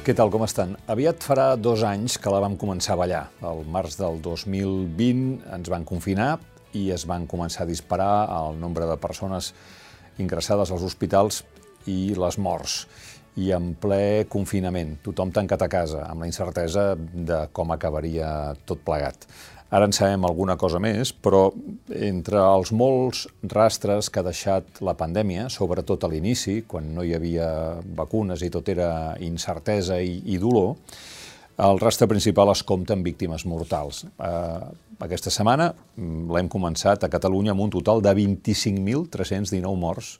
Què tal, com estan? Aviat farà dos anys que la vam començar a ballar. Al març del 2020 ens van confinar i es van començar a disparar el nombre de persones ingressades als hospitals i les morts. I en ple confinament, tothom tancat a casa, amb la incertesa de com acabaria tot plegat. Ara en sabem alguna cosa més, però entre els molts rastres que ha deixat la pandèmia, sobretot a l'inici, quan no hi havia vacunes i tot era incertesa i, i dolor, el rastre principal es compta en víctimes mortals. Eh, aquesta setmana mm, l'hem començat a Catalunya amb un total de 25.319 morts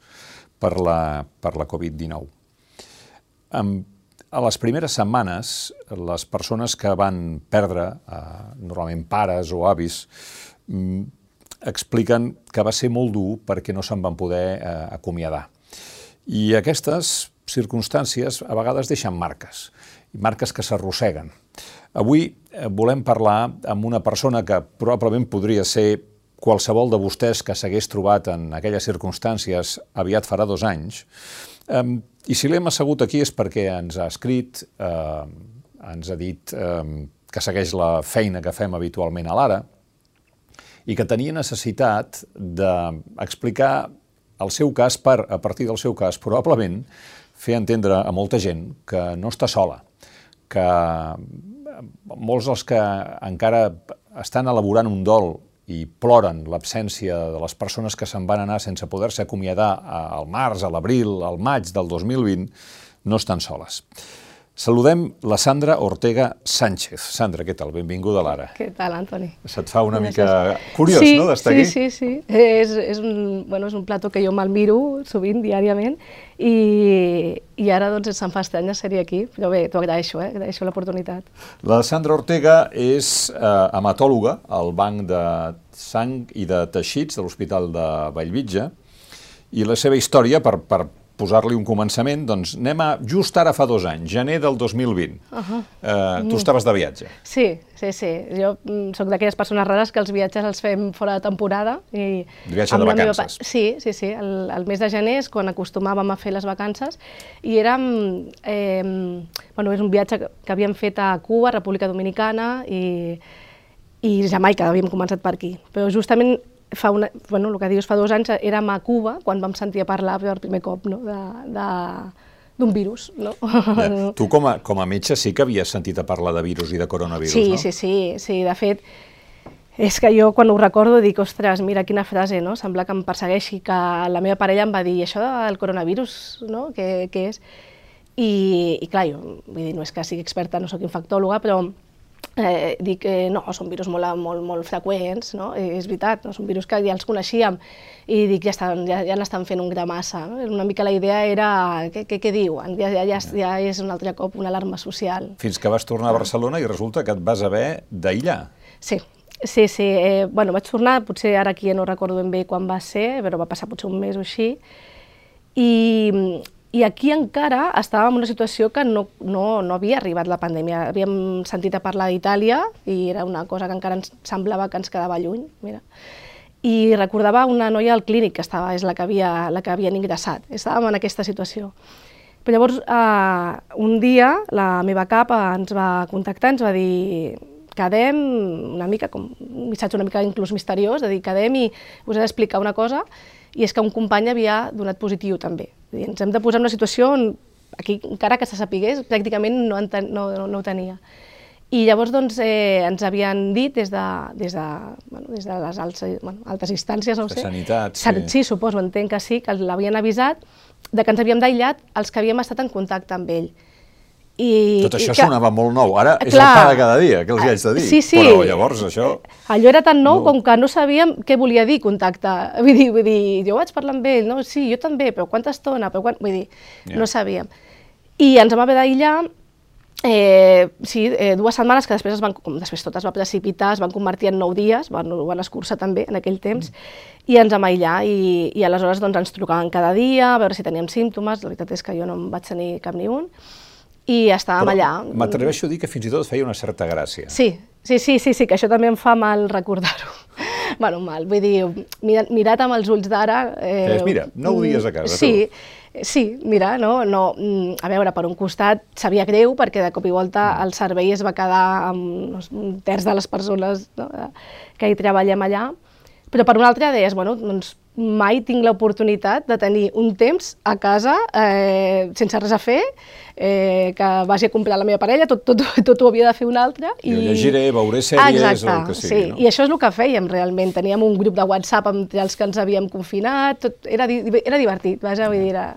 per la, per la Covid-19. Amb a les primeres setmanes, les persones que van perdre, eh, normalment pares o avis, mm, expliquen que va ser molt dur perquè no se'n van poder eh, acomiadar. I aquestes circumstàncies a vegades deixen marques, marques que s'arrosseguen. Avui eh, volem parlar amb una persona que probablement podria ser qualsevol de vostès que s'hagués trobat en aquelles circumstàncies aviat farà dos anys, I si l'hem assegut aquí és perquè ens ha escrit, eh, ens ha dit eh, que segueix la feina que fem habitualment a l'Ara i que tenia necessitat d'explicar el seu cas per, a partir del seu cas, probablement fer entendre a molta gent que no està sola, que molts dels que encara estan elaborant un dol i ploren l'absència de les persones que se'n van anar sense poder-se acomiadar al març, a l'abril, al maig del 2020, no estan soles. Saludem la Sandra Ortega Sánchez. Sandra, què tal? Benvinguda a l'Ara. Què tal, Antoni? Se't fa una mica curiós, sí, no?, d'estar sí, aquí. Sí, sí, sí. És, és, un, bueno, és un plató que jo me'l miro sovint, diàriament, i, i ara doncs se'm fa estrany ser aquí, però bé, t'ho agraeixo, eh? agraeixo l'oportunitat. La Sandra Ortega és eh, hematòloga al Banc de Sang i de Teixits de l'Hospital de Vallvitge, i la seva història, per, per posar-li un començament, doncs anem a just ara fa dos anys, gener del 2020. Uh -huh. eh, tu estaves de viatge. Sí, sí, sí. Jo mm, sóc d'aquelles persones rares que els viatges els fem fora de temporada. I viatge de vacances. Meva... Sí, sí, sí. El, el mes de gener és quan acostumàvem a fer les vacances i érem... Eh, bueno, és un viatge que, que havíem fet a Cuba, República Dominicana i i Jamaica, havíem començat per aquí. Però justament fa una, bueno, el que dius, fa dos anys érem a Cuba quan vam sentir a parlar per primer cop no? de, de, d'un virus. No? Ja. Tu com a, com a metge sí que havies sentit a parlar de virus i de coronavirus, sí, no? Sí, sí, sí. De fet, és que jo quan ho recordo dic, ostres, mira quina frase, no? Sembla que em persegueixi, que la meva parella em va dir, això del coronavirus, no? Què, què és? I, I clar, jo, vull dir, no és que sigui experta, no sóc infectòloga, però eh, dic que no, són virus molt, molt, molt freqüents, no? I és veritat, no? són virus que ja els coneixíem i dic, ja, estan, ja, ja n'estan fent un gra massa. No? Una mica la idea era, què, què, què diuen? Ja, ja, ja, ja és un altre cop una alarma social. Fins que vas tornar a Barcelona i resulta que et vas haver d'aïllar. Sí, sí, sí. Eh, bueno, vaig tornar, potser ara aquí ja no recordo ben bé quan va ser, però va passar potser un mes o així, i i aquí encara estàvem en una situació que no, no, no havia arribat la pandèmia. Havíem sentit a parlar d'Itàlia i era una cosa que encara ens semblava que ens quedava lluny. Mira. I recordava una noia al clínic que estava, és la que havia, la que havien ingressat. Estàvem en aquesta situació. Però llavors, eh, un dia, la meva cap ens va contactar, ens va dir quedem una mica, com un missatge una mica inclús misteriós, de dir quedem i us he d'explicar una cosa, i és que un company havia donat positiu també. Dir, ens hem de posar en una situació on, aquí, encara que se sapigués, pràcticament no, no, no, no ho tenia. I llavors doncs, eh, ens havien dit des de, des de, bueno, des de les altes, bueno, altes instàncies, no ho sé. Sanitat, sí. Sí, suposo, entenc que sí, que l'havien avisat, de que ens havíem d'aïllat els que havíem estat en contacte amb ell. I, Tot això i que, sonava molt nou. Ara és clar, el pa de cada dia, què els haig de dir? Sí, sí. Però llavors això... Allò era tan nou no. com que no sabíem què volia dir contacte. Vull dir, vull dir, jo vaig parlar amb ell, no? Sí, jo també, però quanta estona? Però quan... Vull dir, yeah. no sabíem. I ens vam haver d'aïllar Eh, sí, eh, dues setmanes que després, es van, com després tot es va precipitar, es van convertir en nou dies, van, ho van escurçar també en aquell temps, mm. i ens vam aïllar, i, i aleshores doncs, ens trucaven cada dia, a veure si teníem símptomes, la veritat és que jo no em vaig tenir cap ni un, i estàvem Però allà. M'atreveixo a dir que fins i tot feia una certa gràcia. Sí, sí, sí, sí, sí, que això també em fa mal recordar-ho. bueno, mal, vull dir, mirat, amb els ulls d'ara... Eh, mira, nou dies a casa, sí, tu. Sí, mira, no, no, mm, a veure, per un costat sabia greu perquè de cop i volta mm. el servei es va quedar amb un terç de les persones no, que hi treballem allà, però per un altre deies, bueno, doncs mai tinc l'oportunitat de tenir un temps a casa eh, sense res a fer, eh, que vagi a comprar la meva parella, tot, tot, tot ho havia de fer un altre. I... Jo llegiré, veuré sèries Exacte, o el que sigui. Sí, no? i això és el que fèiem realment. Teníem un grup de WhatsApp entre els que ens havíem confinat, tot, era, era divertit, vaja, vull dir, era...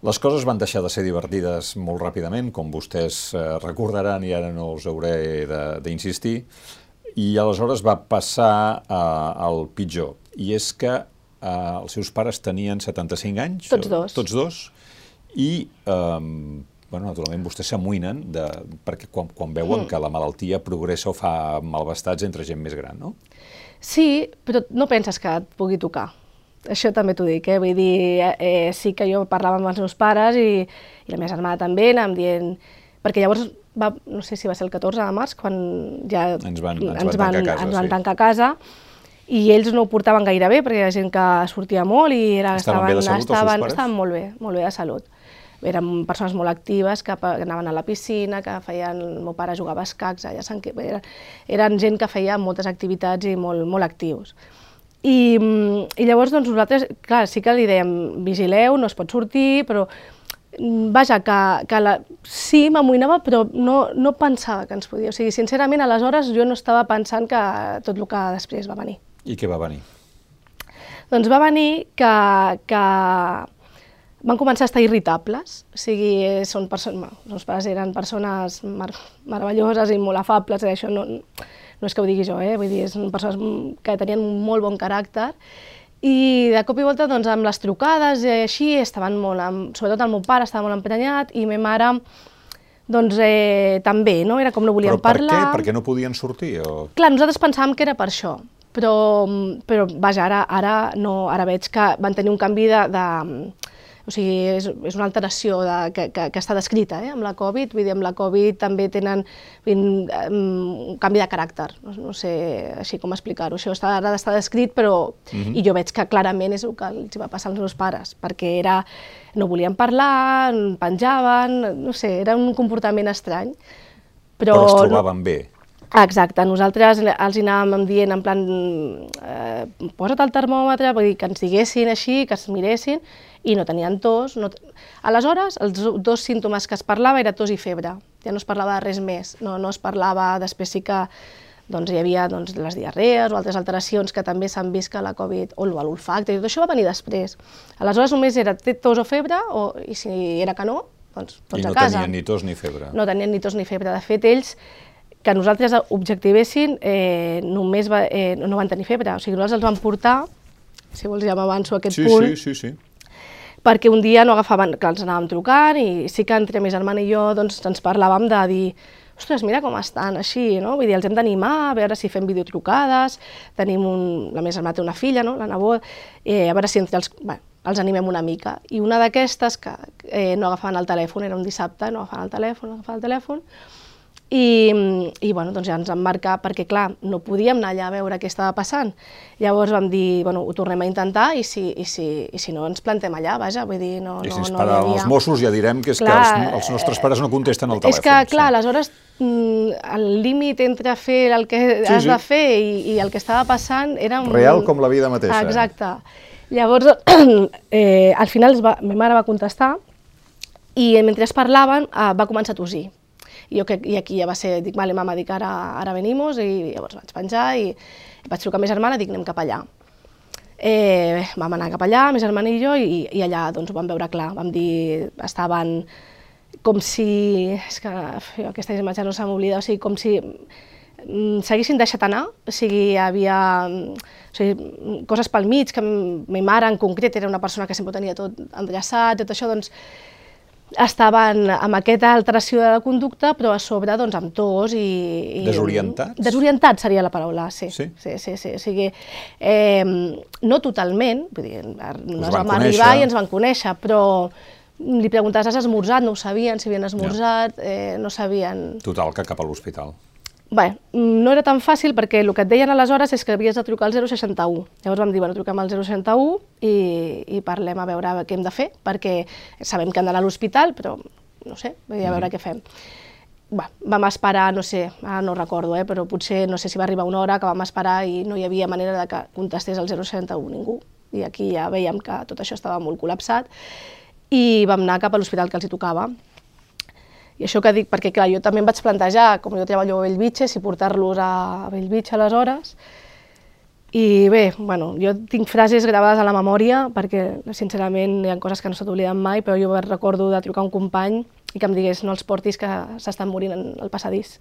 Les coses van deixar de ser divertides molt ràpidament, com vostès eh, recordaran i ara no us hauré d'insistir, i aleshores va passar eh, al pitjor, i és que eh, els seus pares tenien 75 anys. Tots dos. Tots dos, i eh, bueno, naturalment vostès s'amoïnen perquè quan, quan veuen mm. que la malaltia progressa o fa malvestats entre gent més gran, no? Sí, però no penses que et pugui tocar. Això també t'ho dic, eh? vull dir, eh, sí que jo parlava amb els meus pares i, i la meva germana també, anàvem dient... Perquè llavors va, no sé si va ser el 14 de març, quan ja ens van, ens ens van, tancar, a casa, ens van sí. tancar a casa, i ells no ho portaven gaire bé, perquè ha gent que sortia molt i era, estaven, estaven, salut, estaven, estaven molt bé, molt bé de salut. Eren persones molt actives, que anaven a la piscina, que feien... El meu pare jugava a escacs allà Sant eren, eren gent que feia moltes activitats i molt, molt actius. I, I llavors, doncs, nosaltres, clar, sí que li dèiem, vigileu, no es pot sortir, però vaja, que, que la, sí, m'amoïnava, però no, no pensava que ens podia. O sigui, sincerament, aleshores jo no estava pensant que tot el que després va venir. I què va venir? Doncs va venir que, que van començar a estar irritables, o sigui, són persones, els meus pares eren persones mar meravelloses i molt afables, i això no, no és que ho digui jo, eh? vull dir, són persones que tenien un molt bon caràcter, i de cop i volta, doncs, amb les trucades i així, estaven molt, amb, sobretot el meu pare estava molt emprenyat i ma mare, doncs, eh, també, no? Era com no volien però per parlar. Què? Perquè no podien sortir? O... Clar, nosaltres pensàvem que era per això, però, però vaja, ara, ara, no, ara veig que van tenir un canvi de, de o sigui, és, és una alteració de, que, que, que està descrita eh, amb la Covid, vull dir, amb la Covid també tenen un, un canvi de caràcter, no, no sé així com explicar-ho, això està, ara està descrit, però, uh mhm. -huh. i jo veig que clarament és el que els va passar als meus pares, perquè era, no volien parlar, penjaven, no sé, era un comportament estrany. Però, però es trobaven no, bé. Exacte, nosaltres els anàvem dient en plan, eh, posa't el termòmetre, vull dir, que ens diguessin així, que es miressin, i no tenien tos. No... Aleshores, els dos símptomes que es parlava era tos i febre, ja no es parlava de res més, no, no es parlava, després sí que doncs, hi havia doncs, les diarrees o altres alteracions que també s'han vist que la Covid, o l'olfacte, tot això va venir després. Aleshores només era tos o febre, o, i si era que no, doncs tots I no a casa. I no tenien ni tos ni febre. No tenien ni tos ni febre. De fet, ells que nosaltres objectivessin, eh, només va, eh, no van tenir febre. O sigui, nosaltres els vam portar, si vols ja m'avanço a aquest sí, punt, sí, sí, sí perquè un dia no agafaven, clar, ens anàvem trucant i sí que entre mi germana i jo doncs, ens parlàvem de dir ostres, mira com estan així, no? Vull dir, els hem d'animar, a veure si fem videotrucades, tenim un... la meva germana té una filla, no?, la nebot, eh, a veure si entre els... Bé, els animem una mica. I una d'aquestes que eh, no agafaven el telèfon, era un dissabte, no agafaven el telèfon, no agafaven el telèfon, i, i bueno, doncs ja ens vam marcar perquè, clar, no podíem anar allà a veure què estava passant. Llavors vam dir, bueno, ho tornem a intentar i si, i si, i si no ens plantem allà, vaja, vull dir, no, I si no, ens no els Mossos ja direm que és clar, que els, els nostres pares no contesten al telèfon. És que, clar, sí. aleshores mm, el límit entre fer el que sí, has sí. de fer i, i el que estava passant era... Un... Real com la vida mateixa. Exacte. Llavors, eh, al final va, ma mare va contestar i mentre es parlaven eh, va començar a tossir i, jo, que, i aquí ja va ser, dic, vale, mama, dic, ara, ara venimos, i llavors vaig penjar i, i vaig trucar a ma germana, dic, anem cap allà. Eh, vam anar cap allà, ma germana i jo, i, i allà doncs, ho vam veure clar, vam dir, estaven com si, és que jo, aquesta imatge no se m'oblida, o sigui, com si mm, s'haguessin deixat anar, o sigui, hi havia o sigui, coses pel mig, que ma mare en concret era una persona que sempre tenia tot endreçat, tot això, doncs estaven amb aquesta alteració de la conducta, però a sobre doncs, amb tos i... i Desorientats? Desorientats seria la paraula, sí. Sí? Sí, sí, sí. O sigui, eh, no totalment, vull dir, no ens vam arribar i ens van conèixer, però li preguntaves, has esmorzat? No ho sabien, si havien esmorzat, eh, no sabien... Total, que cap a l'hospital. Bé, no era tan fàcil perquè el que et deien aleshores és que havies de trucar al 061. Llavors vam dir, bueno, truquem al 061 i, i parlem a veure què hem de fer, perquè sabem que hem d'anar a l'hospital, però no sé, a veure mm -hmm. què fem. Bé, vam esperar, no sé, ara no recordo, eh, però potser no sé si va arribar una hora que vam esperar i no hi havia manera de que contestés al 061 ningú. I aquí ja veiem que tot això estava molt col·lapsat i vam anar cap a l'hospital que els hi tocava i això que dic, perquè clar, jo també em vaig plantejar, com jo treballo a Bellvitge, si portar-los a Bellvitge aleshores. I bé, bueno, jo tinc frases gravades a la memòria, perquè sincerament hi ha coses que no se t'obliden mai, però jo recordo de trucar un company i que em digués no els portis que s'estan morint en el passadís.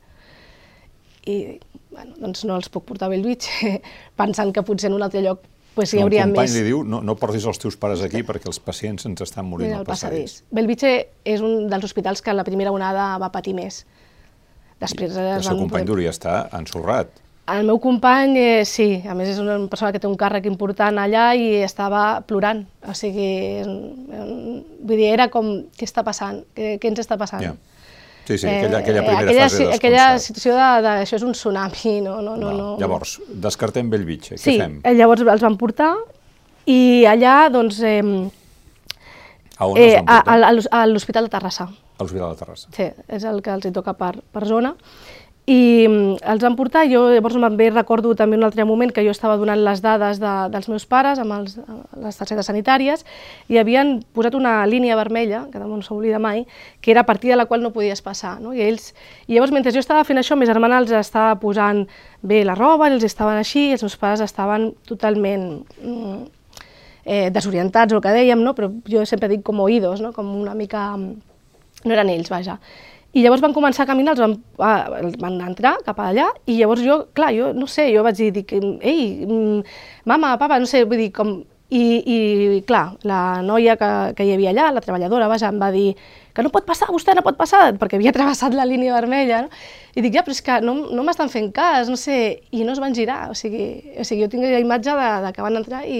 I bueno, doncs no els puc portar a Bellvitge, pensant que potser en un altre lloc pues hi hauria més... Company li diu, no, no portis els teus pares aquí perquè els pacients ens estan morint al passadís. passadís. Bellvitge és un dels hospitals que la primera onada va patir més. Després I el seu company poder... devia estar ensorrat. El meu company, eh, sí, a més és una persona que té un càrrec important allà i estava plorant, o sigui, vull dir, era com, què està passant, què, què ens està passant? Yeah. Sí, sí, aquella, aquella eh, primera aquella, fase de Aquella situació de, de, això és un tsunami, no, no, no. no. Llavors, descartem Bellvitge, sí, què fem? Sí, llavors els van portar i allà, doncs... Eh, a on eh, els van portar? A, a l'Hospital de Terrassa. A l'Hospital de Terrassa. Sí, és el que els hi toca per, per zona i mm, els van portar, jo llavors també recordo també un altre moment que jo estava donant les dades de, dels meus pares amb els, les targetes sanitàries i havien posat una línia vermella, que no s'oblida mai, que era a partir de la qual no podies passar. No? I, ells, I llavors, mentre jo estava fent això, mes germana els estava posant bé la roba, els estaven així, i els meus pares estaven totalment mm, eh, desorientats, el que dèiem, no? però jo sempre dic com oïdos, no? com una mica... no eren ells, vaja. I llavors van començar a caminar, els van, uh, van entrar cap allà, i llavors jo, clar, jo no sé, jo vaig dir, dic, ei, mm, mama, papa, no sé, vull dir, com... I, i clar, la noia que, que hi havia allà, la treballadora, vaja, em va dir que no pot passar, vostè no pot passar, perquè havia travessat la línia vermella, no? I dic, ja, però és que no, no m'estan fent cas, no sé, i no es van girar, o sigui, o sigui jo tinc la imatge de, de que van entrar i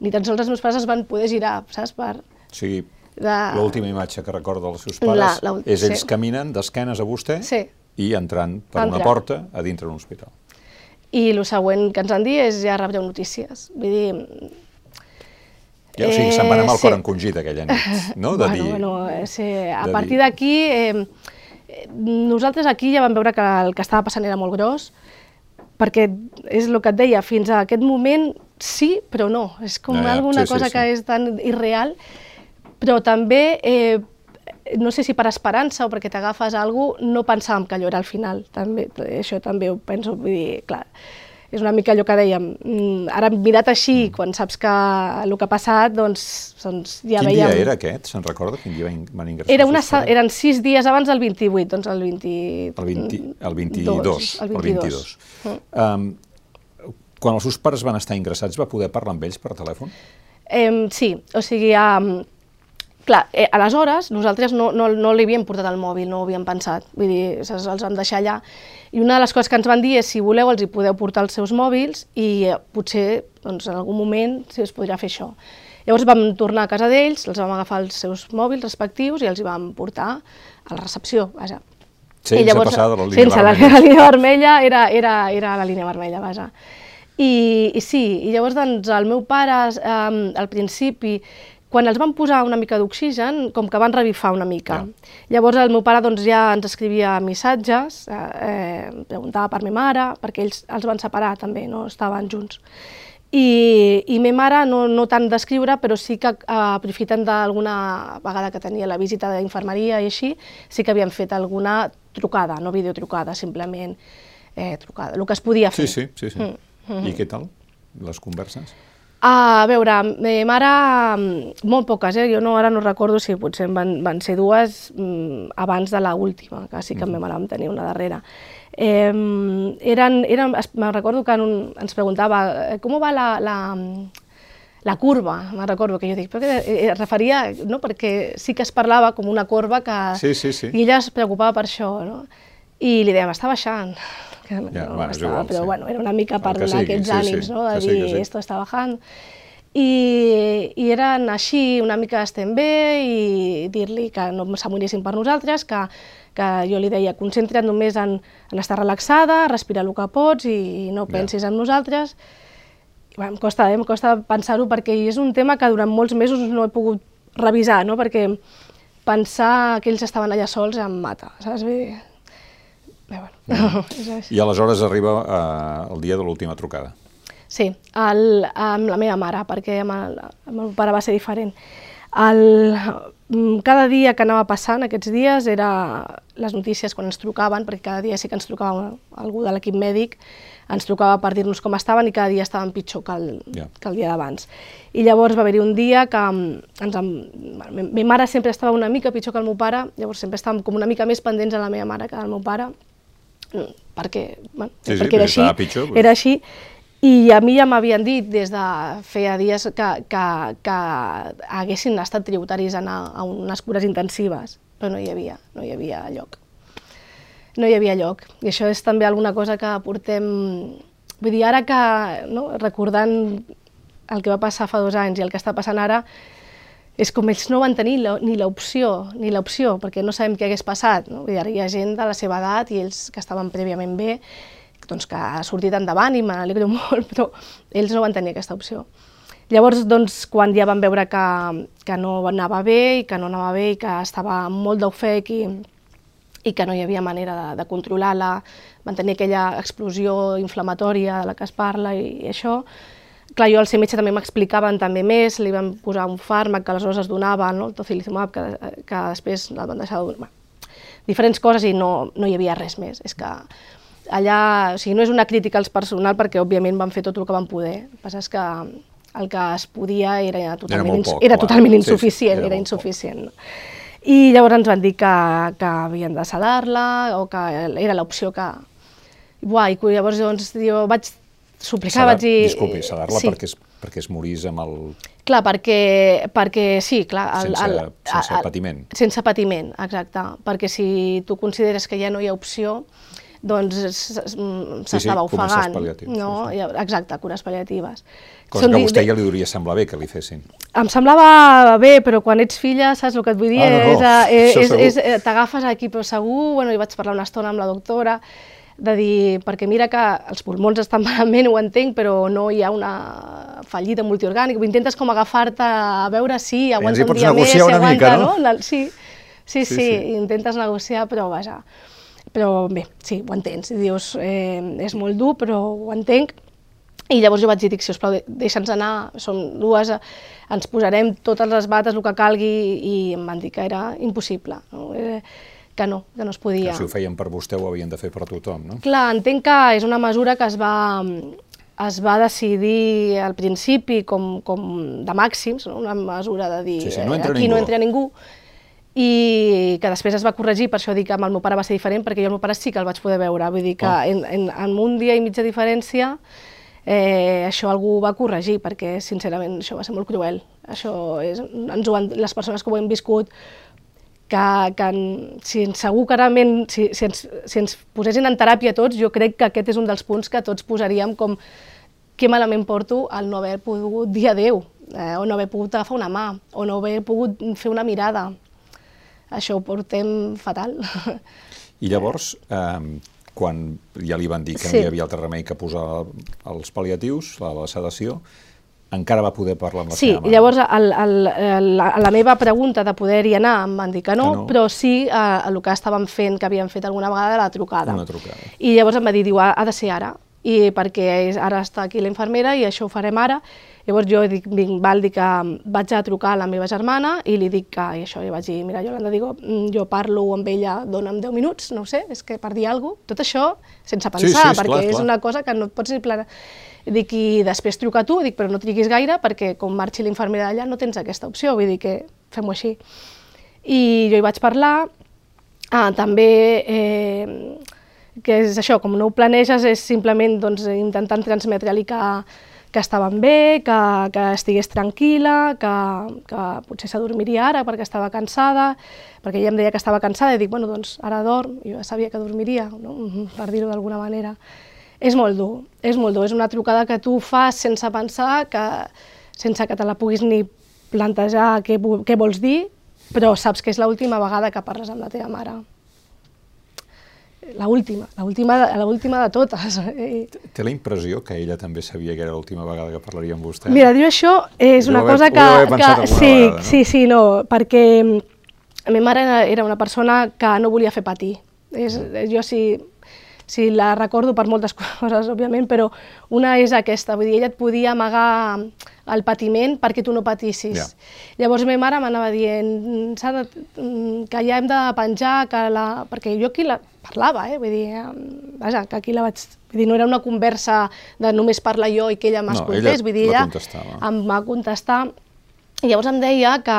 ni tan sols els meus pares es van poder girar, saps, per... O sigui, de... L'última imatge que recorda dels seus pares la, la, és ells sí. caminen d'esquenes a vostè sí. i entrant per Entra. una porta a dintre d'un hospital. I el següent que ens han dit és ja rebreu notícies. Vull dir... Ja, o sigui, se'n va anar amb el cor encongit aquella nit, no? De bueno, dir, bueno, eh, sí, a partir d'aquí, eh, nosaltres aquí ja vam veure que el que estava passant era molt gros, perquè és el que et deia, fins a aquest moment sí, però no. És com ja, ja. alguna sí, cosa sí, sí. que és tan irreal però també, eh, no sé si per esperança o perquè t'agafes a algú, no pensàvem que allò era al final, també, això també ho penso, vull dir, clar, és una mica allò que dèiem, mm, ara mirat així, mm. quan saps que el que ha passat, doncs, doncs ja Quin veiem... dia era aquest? Se'n recorda? Quin dia van ingressar? Era una, eren sis dies abans del 28, doncs el 20... El, 20, el 22. el 22. El 22. Mm. Um, quan els seus pares van estar ingressats, va poder parlar amb ells per telèfon? Eh, sí, o sigui, um, Clar, eh, aleshores nosaltres no, no, no li havíem portat el mòbil, no ho havíem pensat, vull dir, els vam deixar allà. I una de les coses que ens van dir és si voleu els hi podeu portar els seus mòbils i eh, potser doncs, en algun moment si es podrà fer això. Llavors vam tornar a casa d'ells, els vam agafar els seus mòbils respectius i els hi vam portar a la recepció, vaja. Sense llavors, passar de la línia sense vermella. Sense la línia vermella, era, era, era la línia vermella, vaja. I, i sí, i llavors doncs, el meu pare eh, al principi quan els van posar una mica d'oxigen, com que van revifar una mica. Ja. Llavors el meu pare doncs, ja ens escrivia missatges, eh, eh, preguntava per mi mare, perquè ells els van separar també, no estaven junts. I, i ma mare no, no tant d'escriure, però sí que eh, aprofitant d'alguna vegada que tenia la visita d'infermeria i així, sí que havien fet alguna trucada, no videotrucada, simplement eh, trucada, el que es podia fer. Sí, sí, sí. sí. Mm -hmm. I què tal, les converses? A veure, eh, mare, molt poques, eh? jo no, ara no recordo si potser van, van ser dues mm, abans de la última, que sí que mm. -hmm. mare vam tenir una darrera. Eh, eren, eren, me recordo que un, ens preguntava eh, com va la, la, la curva, me recordo que jo dic, però que eh, es referia, no? perquè sí que es parlava com una corba que... Sí, sí, sí. I ella es preocupava per això, no? I li dèiem, està baixant que ja, no bueno, estava, igual, però sí. bueno, era una mica per donar aquests sí, ànims, sí, no? de sí, dir, sí. esto està bajant. i, i eren així, una mica estem bé, i dir-li que no s'amonessin per nosaltres, que, que jo li deia concentra't només en, en estar relaxada, respirar el que pots i no pensis ja. en nosaltres. I, bueno, em costa, eh? em costa pensar-ho perquè és un tema que durant molts mesos no he pogut revisar, no? perquè pensar que ells estaven allà sols em mata, saps? Bé, mm. I aleshores arriba eh, el dia de l'última trucada. Sí, el, amb la meva mare, perquè amb el, amb el meu pare va ser diferent. El, mm, cada dia que anava passant aquests dies era les notícies quan ens trucaven, perquè cada dia sí que ens trucava algú de l'equip mèdic, ens trucava per dir-nos com estaven i cada dia estaven pitjor que el, yeah. que el dia d'abans. I llavors va haver-hi un dia que mm, ens, ma, ma mare sempre estava una mica pitjor que el meu pare, llavors sempre estàvem com una mica més pendents de la meva mare que del meu pare, perquè, bueno, sí, sí, perquè era així, pitjor, però... era així, i a mi ja m'havien dit des de feia dies que, que, que haguessin estat tributaris a anar a unes cures intensives, però no hi havia, no hi havia lloc. No hi havia lloc. I això és també alguna cosa que portem... Vull dir, ara que, no, recordant el que va passar fa dos anys i el que està passant ara, és com ells no van tenir la, ni l'opció, ni l'opció, perquè no sabem què hagués passat. No? Vull dir, hi ha gent de la seva edat i ells que estaven prèviament bé doncs, que ha sortit endavant i me n'alegro molt, però ells no van tenir aquesta opció. Llavors, doncs, quan ja van veure que, que no anava bé i que no anava bé i que estava molt d'ofec i, i que no hi havia manera de, de controlar-la, van tenir aquella explosió inflamatòria de la que es parla i, i això, clar, jo al ser metge també m'explicaven també més, li van posar un fàrmac que aleshores es donava, no? el tocilizumab, que, que després el van deixar de... Bueno, diferents coses i no, no hi havia res més. És que allà, o sigui, no és una crítica als personal perquè òbviament van fer tot el que van poder. El que passa és que el que es podia era totalment, era poc, era totalment insuficient, sí, sí, era, era insuficient. I llavors ens van dir que, que havien de sedar-la o que era l'opció que... Buah, i llavors doncs, jo vaig suplicar, Sedar, vaig dir... Disculpi, sedar-la sí. perquè, es, perquè es morís amb el... Clar, perquè, perquè sí, clar... El, sense, el, sense el, patiment. Sense patiment, exacte. Perquè si tu consideres que ja no hi ha opció, doncs s'estava sí, sí, ofegant. No? Sí, sí. Exacte, cures pal·liatives. Cosa Són que a vostè ja li hauria semblar bé que li fessin. Em semblava bé, però quan ets filla, saps el que et vull dir? Ah, no, no. És, és, és, és T'agafes aquí, però segur, bueno, hi vaig parlar una estona amb la doctora, de dir, perquè mira que els pulmons estan malament, ho entenc, però no hi ha una fallida multiorgànica, intentes com agafar-te a veure si aguanta un dia més, si aguanta, mica, no? no? Sí, sí, sí, sí, sí, intentes negociar, però vaja. Però bé, sí, ho entens. Dius, eh, és molt dur, però ho entenc. I llavors jo vaig dir, si us plau, deixa'ns anar, som dues, ens posarem totes les bates, el que calgui, i em van dir que era impossible, no? Eh, que no, que no es podia. Que si ho feien per vostè ho havien de fer per tothom, no? Clar, entenc que és una mesura que es va, es va decidir al principi com, com de màxims, no? una mesura de dir sí, sí, no entra aquí ningú. no entra ningú, i que després es va corregir, per això dic que amb el meu pare va ser diferent, perquè jo el meu pare sí que el vaig poder veure, vull dir que oh. en, en, en un dia i de diferència eh, això algú va corregir, perquè sincerament això va ser molt cruel. Això és, ens ho han, les persones que ho hem viscut, que, que si segur que realment, si, si, ens, si ens posessin en teràpia tots, jo crec que aquest és un dels punts que tots posaríem com que malament porto el no haver pogut dir adeu, eh, o no haver pogut agafar una mà, o no haver pogut fer una mirada, això ho portem fatal. I llavors, eh, quan ja li van dir que sí. no hi havia altre remei que posar els pal·liatius, la, la sedació, encara va poder parlar amb la sí, seva mare. Sí, llavors el, el, la, la meva pregunta de poder-hi anar em van dir que no, que no. però sí eh, el que estàvem fent, que havíem fet alguna vegada, la trucada. Una trucada. I llavors em va dir, diu, ha, ha de ser ara, i perquè ara està aquí la infermera i això ho farem ara, Llavors jo dic, vinc, val, dic que vaig a trucar a la meva germana i li dic que, i això, i vaig dir, mira, Jolanda, digo, mm, jo parlo amb ella, dona'm 10 minuts, no sé, és que per dir alguna cosa, tot això sense pensar, sí, sí, perquè clar, és una cosa que no et pots ni planar. Dic, i després truca tu, dic, però no triguis gaire perquè com marxi l'infermera d'allà no tens aquesta opció, vull dir que fem-ho així. I jo hi vaig parlar, ah, també eh, que és això, com no ho planeges, és simplement doncs, intentant transmetre-li que, que estaven bé, que, que estigués tranquil·la, que, que potser s'adormiria ara perquè estava cansada, perquè ella em deia que estava cansada i dic, bueno, doncs ara dorm, jo ja sabia que dormiria, no? per dir-ho d'alguna manera. És molt dur, és molt dur, és una trucada que tu fas sense pensar que sense que te la puguis ni plantejar què, què vols dir, però saps que és l'última vegada que parles amb la teva mare. L'última, l'última de totes. Té la impressió que ella també sabia que era l'última vegada que parlaria amb vostè? Mira, dir això és una cosa que... que sí, vegada, no? sí, sí, no, perquè la meva mare era una persona que no volia fer patir. És, jo sí, sí la recordo per moltes coses, òbviament, però una és aquesta, vull dir, ella et podia amagar el patiment perquè tu no patissis. Yeah. Llavors ma mare m'anava dient de, que ja hem de penjar, que la... perquè jo aquí la parlava, eh? vull dir, vaja, que aquí la vaig... Vull dir, no era una conversa de només parlar jo i que ella m'escoltés, no, vull dir, ella em va contestar i llavors em deia que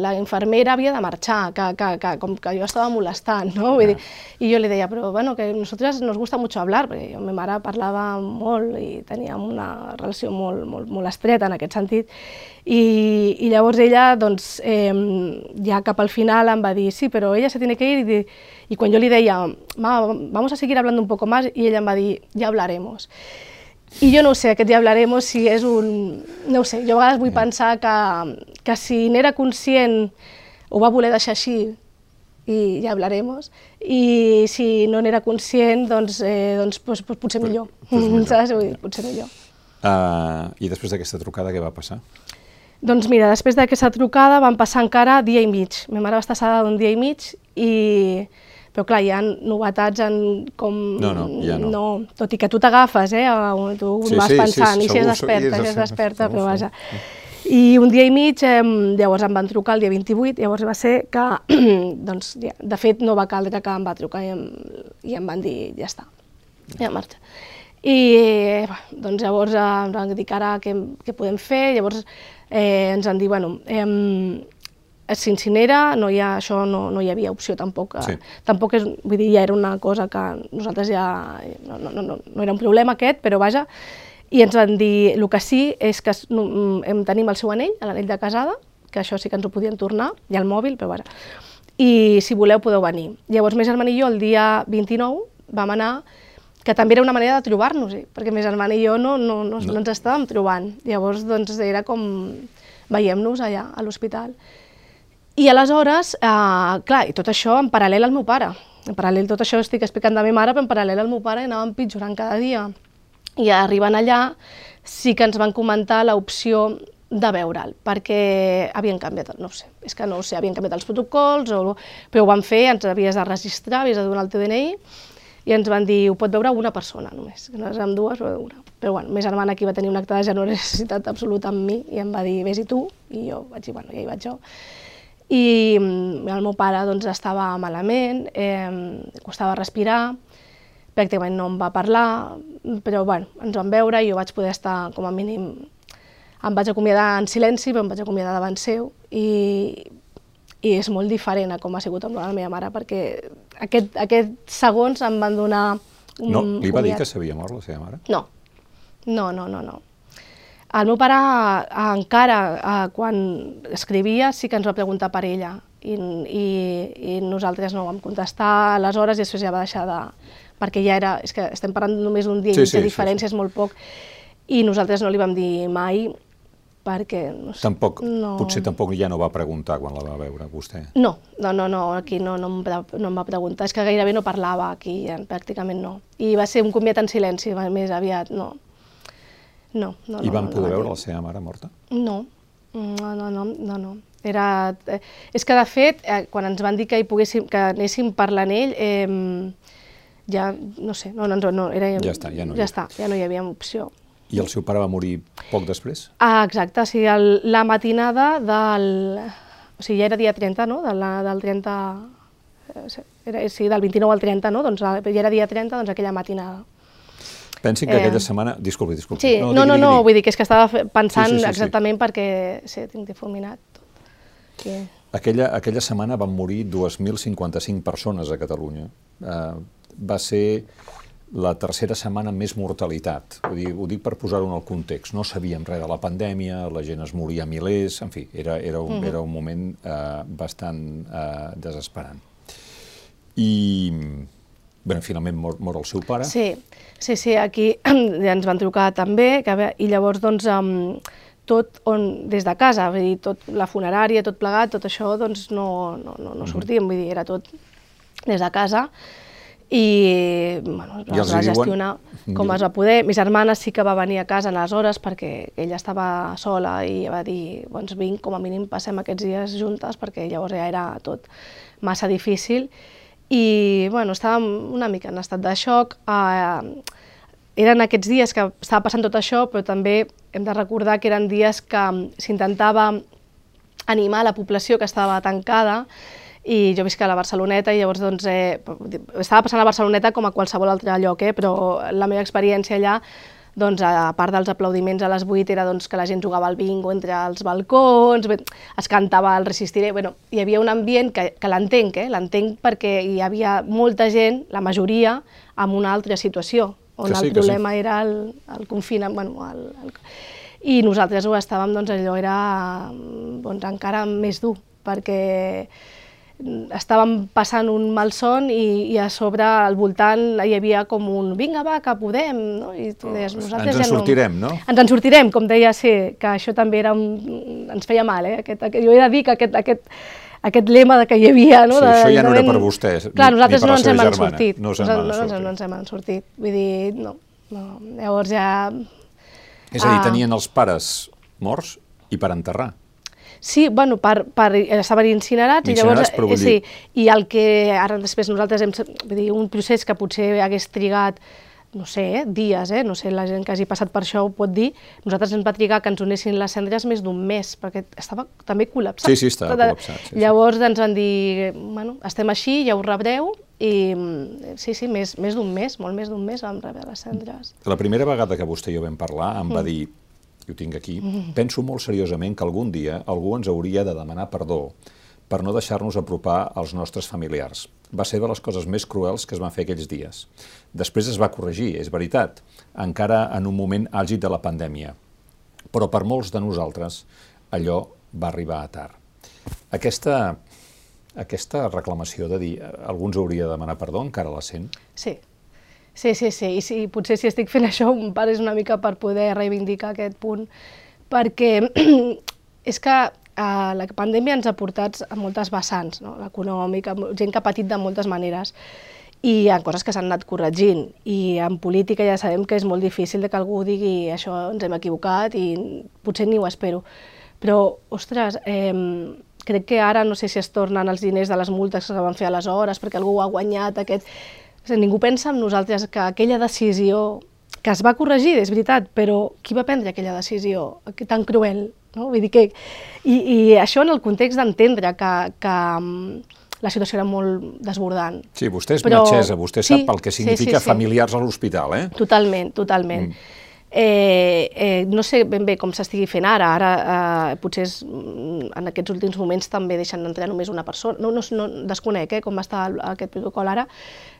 la infermera havia de marxar, que, que, que com que jo estava molestant, no? Vull dir, I jo li deia, però bueno, que nosaltres nos gusta mucho hablar, perquè jo, ma mare parlava molt i teníem una relació molt, molt, molt estreta en aquest sentit. I, i llavors ella, doncs, eh, ja cap al final em va dir, sí, però ella se tiene que ir, i, i quan jo li deia, vamos a seguir hablando un poco más, i ella em va dir, ja hablaremos. I jo no ho sé, aquest dia hablaremos si és un... No ho sé, jo a vegades vull pensar que, que si n'era conscient ho va voler deixar així i ja hablaremos, i si no n'era conscient, doncs, eh, doncs, doncs, doncs potser millor, pues millor. saps? Vull dir, potser millor. Uh, I després d'aquesta trucada què va passar? Doncs mira, després d'aquesta trucada van passar encara dia i mig. Ma mare va estar assada d'un dia i mig i però clar, hi ha novetats en com... No, no, ja no. no tot i que tu t'agafes, eh? Tu sí, vas sí, pensant, sí, i si és desperta, si és desperta, però vaja. I un dia i mig, eh, llavors em van trucar el dia 28, llavors va ser que, doncs, ja, de fet, no va caldre que em va trucar i em, i em van dir, ja està, ja marxa. I eh, doncs llavors eh, em van dir que ara què, què podem fer, llavors eh, ens van dir, bueno, eh, s'incinera, no hi ha, això no, no hi havia opció tampoc. Eh, sí. Tampoc és, vull dir, ja era una cosa que nosaltres ja... No, no, no, no era un problema aquest, però vaja, i ens van dir, el que sí és que hem, tenim el seu anell, l'anell de casada, que això sí que ens ho podien tornar, i el mòbil, però vaja. I si voleu podeu venir. Llavors, més germana i jo, el dia 29, vam anar que també era una manera de trobar-nos, eh? perquè més germana i jo no, no, no, no. no ens estàvem trobant. Llavors, doncs, era com veiem-nos allà, a l'hospital. I aleshores, eh, clar, i tot això en paral·lel al meu pare. En paral·lel tot això estic explicant de meva mare, però en paral·lel al meu pare anàvem pitjorant cada dia. I arribant allà sí que ens van comentar l'opció de veure'l, perquè havien canviat, no sé, és que no sé, havien canviat els protocols, o, però ho van fer, ens havies de registrar, havies de donar el teu DNI, i ens van dir, ho pot veure una persona només, que no érem dues, però una. Però bueno, més germana aquí va tenir un acte de generositat absoluta amb mi, i em va dir, vés-hi tu, i jo vaig dir, bueno, ja hi vaig jo i mm, el meu pare doncs, estava malament, eh, costava respirar, pràcticament no em va parlar, però bueno, ens vam veure i jo vaig poder estar com a mínim... Em vaig acomiadar en silenci, però em vaig acomiadar davant seu i, i és molt diferent a com ha sigut amb la meva mare, perquè aquest, aquests segons em van donar... Un, no, li va dir que s'havia mort la seva mare? No, no, no, no. no. El meu pare encara, eh, quan escrivia, sí que ens va preguntar per ella i, i, i nosaltres no vam contestar aleshores i després ja va deixar de... perquè ja era... És que estem parlant només d'un dia sí, i sí, de diferència, sí, sí. és molt poc, i nosaltres no li vam dir mai perquè... No sé, tampoc, no... Potser tampoc ja no va preguntar quan la va veure vostè. No, no, no, no aquí no, no, em, no em va preguntar, és que gairebé no parlava aquí, pràcticament no. I va ser un comiat en silenci, més aviat, no. No, no, I van no, poder no, veure la seva mare morta? No, no, no, no, no. no. Era... Eh, és que, de fet, eh, quan ens van dir que hi poguéssim, que anéssim per l'anell, eh, ja, no sé, no, no, no, era... Ja està, ja no hi Ja està, ja no hi havia opció. I el seu pare va morir poc després? Ah, exacte, o sigui, el, la matinada del... O sigui, ja era dia 30, no?, del, del 30... Eh, era, sí, del 29 al 30, no?, doncs ja era dia 30, doncs aquella matinada. Pensin que eh... aquella setmana... Disculpi, disculpi. Sí, no, no, digui, no, no, vull dir que és que estava pensant sí, sí, sí, exactament sí. perquè sí, tinc difuminat tot. Que... Aquella, aquella setmana van morir 2.055 persones a Catalunya. Uh, va ser la tercera setmana més mortalitat. Vull dir, ho dic per posar-ho en el context. No sabíem res de la pandèmia, la gent es moria a milers, en fi, era, era, un, uh -huh. era un moment uh, bastant uh, desesperant. I, bé, finalment mor, mor el seu pare. Sí, Sí, sí, aquí ja ens van trucar també, que, i llavors doncs, um, tot on, des de casa, vull dir, tot la funerària, tot plegat, tot això, doncs no, no, no, no sortíem, vull dir, era tot des de casa i, bueno, I els es va hi diuen- gestionar com es va poder. Mi germana sí que va venir a casa en les hores perquè ella estava sola i va dir, doncs vinc, com a mínim passem aquests dies juntes perquè llavors ja era tot massa difícil i bueno, estàvem una mica en estat de xoc. Eh, eren aquests dies que estava passant tot això, però també hem de recordar que eren dies que s'intentava animar la població que estava tancada i jo visc a la Barceloneta i llavors doncs, eh, estava passant a Barceloneta com a qualsevol altre lloc, eh, però la meva experiència allà doncs, a part dels aplaudiments a les 8 era doncs, que la gent jugava al bingo entre els balcons, bé, es cantava el Resistiré, bueno, hi havia un ambient que, que l'entenc, eh? l'entenc perquè hi havia molta gent, la majoria, amb una altra situació, on Que sí, el que sí. problema era el, el confinament, bueno, el, el, i nosaltres ho estàvem, doncs allò era doncs, encara més dur, perquè estàvem passant un malson i, i a sobre al voltant hi havia com un vinga va, que podem, no? I tu deies, nosaltres Ens en ja sortirem, no? Ens en sortirem, com deia, sí, que això també era un... ens feia mal, eh? Aquest, aquest, jo he de dir que aquest, aquest, aquest lema de que hi havia, no? Sí, de, això ja no era per vostès, Clar, ni- nosaltres ni per no la ens seva hem germana. sortit. No Nosaltres no, ens- sortir. no ens hem sortit. Vull dir, no. no. Llavors ja... És a dir, Ah. tenien els pares morts i per enterrar. Sí, bueno, per, per, estaven incinerats, i llavors, Incinerats, però vull eh, sí, dir- i el que ara després nosaltres hem, vull dir, un procés que potser hagués trigat no sé, eh, dies, eh? no sé, la gent que hagi passat per això ho pot dir, nosaltres ens va trigar que ens unessin les cendres més d'un mes, perquè estava també col·lapsat. Sí, sí, estava Tota- col·lapsat, sí, sí. Llavors ens van dir, bueno, estem així, ja ho rebreu, i mm, sí, sí, més, més d'un mes, molt més d'un mes vam rebre les cendres. La primera vegada que vostè i jo vam parlar em Mm. va dir, ho tinc aquí, penso molt seriosament que algun dia algú ens hauria de demanar perdó per no deixar-nos apropar als nostres familiars. Va ser de les coses més cruels que es van fer aquells dies. Després es va corregir, és veritat, encara en un moment àlgid de la pandèmia. Però per molts de nosaltres allò va arribar a tard. Aquesta, aquesta reclamació de dir eh, algú ens hauria de demanar perdó encara la sent? Sí, sí, sí, sí. I sí, potser si estic fent això en part és una mica per poder reivindicar aquest punt, perquè és que eh, la pandèmia ens ha portat a moltes vessants, no? l'econòmica, gent que ha patit de moltes maneres, i ha coses que s'han anat corregint, i en política ja sabem que és molt difícil que algú digui això ens hem equivocat i potser ni ho espero. Però, ostres, eh, crec que ara no sé si es tornen els diners de les multes que van fer aleshores perquè algú ha guanyat, aquest... O sigui, ningú pensa en nosaltres que aquella decisió que es va corregir, és veritat, però qui va prendre aquella decisió tan cruel? No? Vull dir que... I, I això en el context d'entendre que, que mm, la situació era molt desbordant. Sí, vostè és Però- metgessa, vostè sí, sap el que sí, significa sí, sí. familiars a l'hospital, eh? Totalment, totalment. Mm. Eh, eh, no sé ben bé com s'estigui fent ara, ara eh, potser és, mm, en aquests últims moments també deixen entrar només una persona, no, no, no desconec eh, com està el, aquest protocol ara,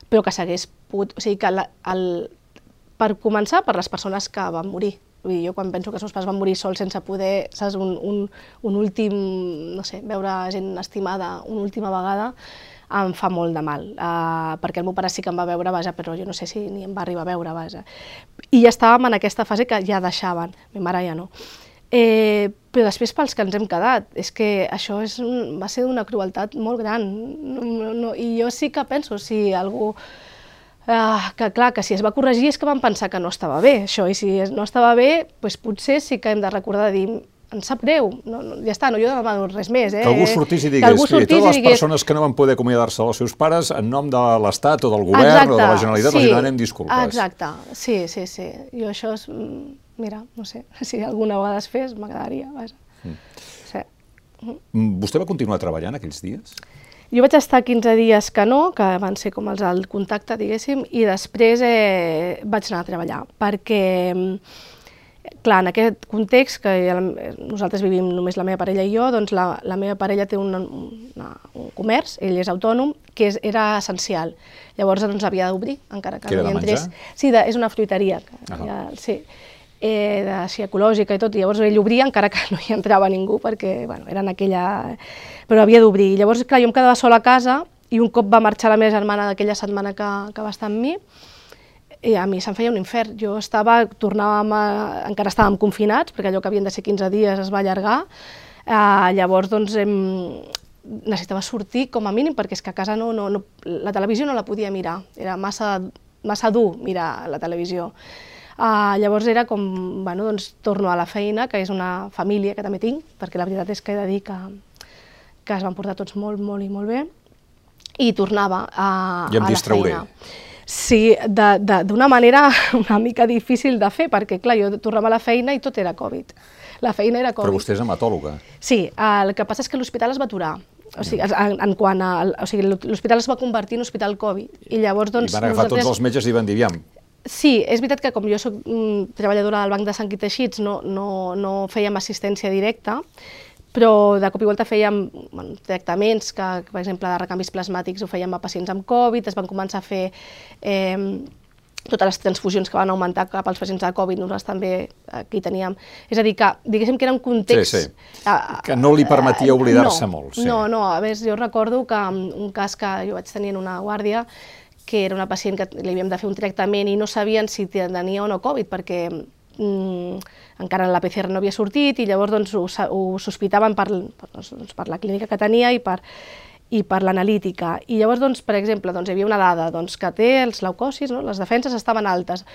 però que s'hagués pogut, o sigui que la, el, per començar, per les persones que van morir. Vull dir, jo quan penso que els meus pares van morir sols sense poder, saps, un, un, un últim, no sé, veure gent estimada una última vegada, em fa molt de mal, uh, perquè el meu pare sí que em va veure, vaja, però jo no sé si ni em va arribar a veure, vaja. I ja estàvem en aquesta fase que ja deixaven, mi mare ja no. Eh, però després pels que ens hem quedat, és que això és un, va ser una crueltat molt gran, no, no, no, i jo sí que penso, si algú Ah, que clar, que si es va corregir és que van pensar que no estava bé, això, i si no estava bé, doncs potser sí que hem de recordar de dir em sap greu, no, no, ja està, no, jo no demano res més. Eh? Que algú sortís i Que digués, algú que sortís totes les digués, persones que no van poder acomiadar-se dels seus pares, en nom de l'Estat o del govern Exacte, o de la Generalitat, sí, els demanem disculpes. Exacte, sí, sí, sí. Jo això és, mm, mira, no sé, si alguna vegada es fes, m'agradaria, vaja. Mm. Sí. Mm, Vostè va continuar treballant aquells dies? Jo vaig estar 15 dies que no, que van ser com els del contacte, diguéssim, i després eh, vaig anar a treballar, perquè, mm, clar, en aquest context, que ja la- nosaltres vivim només la meva parella i jo, doncs la, la meva parella té un, una, un comerç, ell és autònom, que és, era essencial. Llavors ens havia d'obrir, encara que, Que no hi entrés. Sí, de, és una fruiteria, que Ah. ja, sí eh, de, així, ecològica i tot, i llavors ell obria encara que no hi entrava ningú perquè bueno, era en aquella... però havia d'obrir. Llavors, clar, jo em quedava sola a casa i un cop va marxar la meva germana d'aquella setmana que, que va estar amb mi, i a mi se'm feia un infern. Jo estava, tornàvem a, encara estàvem confinats, perquè allò que havien de ser 15 dies es va allargar, eh, llavors doncs hem, necessitava sortir com a mínim, perquè és que a casa no, no, no, la televisió no la podia mirar, era massa, massa dur mirar la televisió. Uh, llavors era com, bueno, doncs torno a la feina, que és una família que també tinc, perquè la veritat és que he de dir que, que es van portar tots molt, molt i molt bé, i tornava a, I em a la distrauré. feina. Sí, d'una manera una mica difícil de fer, perquè clar, jo tornava a la feina i tot era Covid. La feina era Covid. Però vostè és hematòloga. Sí, el que passa és que l'hospital es va aturar. O sigui, en, en quant a... O sigui, l'hospital es va convertir en hospital Covid. I llavors, doncs... I van agafar nosaltres... tots els metges i van dir, aviam, Sí, és veritat que com jo soc mm, treballadora del Banc de Sang i Teixits no, no, no fèiem assistència directa, però de cop i volta fèiem bueno, tractaments, que, que, per exemple, de recanvis plasmàtics ho fèiem a pacients amb Covid, es van començar a fer eh, totes les transfusions que van augmentar cap als pacients de Covid, nosaltres també aquí teníem. És a dir, que diguéssim que era un context... Sí, sí. Que no li permetia oblidar-se no, molt. Sí. No, no, a més, jo recordo que un cas que jo vaig tenir en una guàrdia, que era una pacient que li havíem de fer un tractament i no sabien si tenia o no Covid, perquè mm, encara la PCR no havia sortit i llavors doncs, ho, ho sospitaven per, doncs, per la clínica que tenia i per, i per l'analítica. I llavors, doncs, per exemple, doncs, hi havia una dada doncs, que té els leucocis, no? les defenses estaven altes.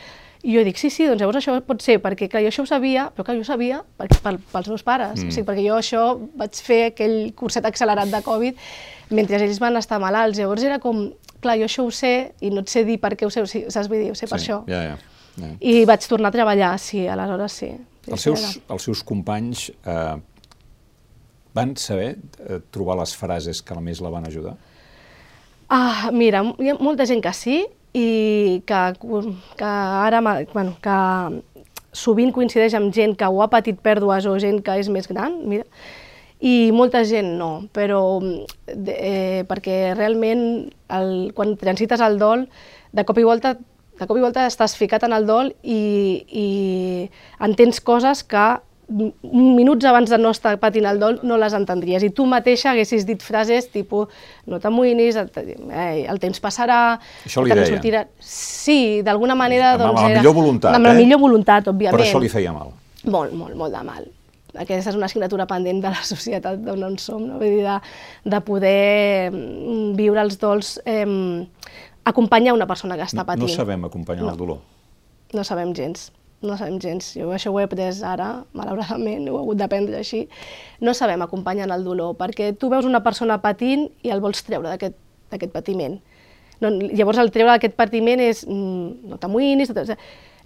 I jo dic, sí, sí, doncs llavors això pot ser, perquè clar, jo això ho sabia, però que jo ho sabia per, per, pels meus pares, mm. o sigui, perquè jo això vaig fer aquell curset accelerat de Covid mentre ells van estar malalts. Llavors era com, clar, jo això ho sé i no et sé dir per què ho sé, saps? Vull dir, ho sé sí, per això. Ja, ja, ja. I vaig tornar a treballar, sí, aleshores sí. sí els, seus, els seus companys eh, van saber eh, trobar les frases que més la van ajudar? Ah, mira, hi ha molta gent que sí i que, que ara, bueno, que sovint coincideix amb gent que ho ha patit pèrdues o gent que és més gran, mira, i molta gent no, però eh, perquè realment el, quan transites el dol, de cop i volta de cop i volta estàs ficat en el dol i, i entens coses que minuts abans de no estar patint el dol no les entendries i tu mateixa haguessis dit frases tipus no t'amoïnis, eh, el temps passarà... Això li deia? Sortirà... Sí, d'alguna manera... Amb, doncs, amb la millor voluntat, amb eh? la millor voluntat, òbviament. Però això li feia mal? Molt, molt, molt de mal aquesta és una assignatura pendent de la societat d'on en som, no? Vull dir, de, de poder mm, viure els dols, eh, acompanyar una persona que està patint. No, no sabem acompanyar no. el dolor. No sabem gens, no sabem gens. Jo això ho he après ara, malauradament, ho he hagut d'aprendre així. No sabem acompanyar el dolor, perquè tu veus una persona patint i el vols treure d'aquest patiment. No, llavors el treure d'aquest patiment és mm, no t'amoïnis,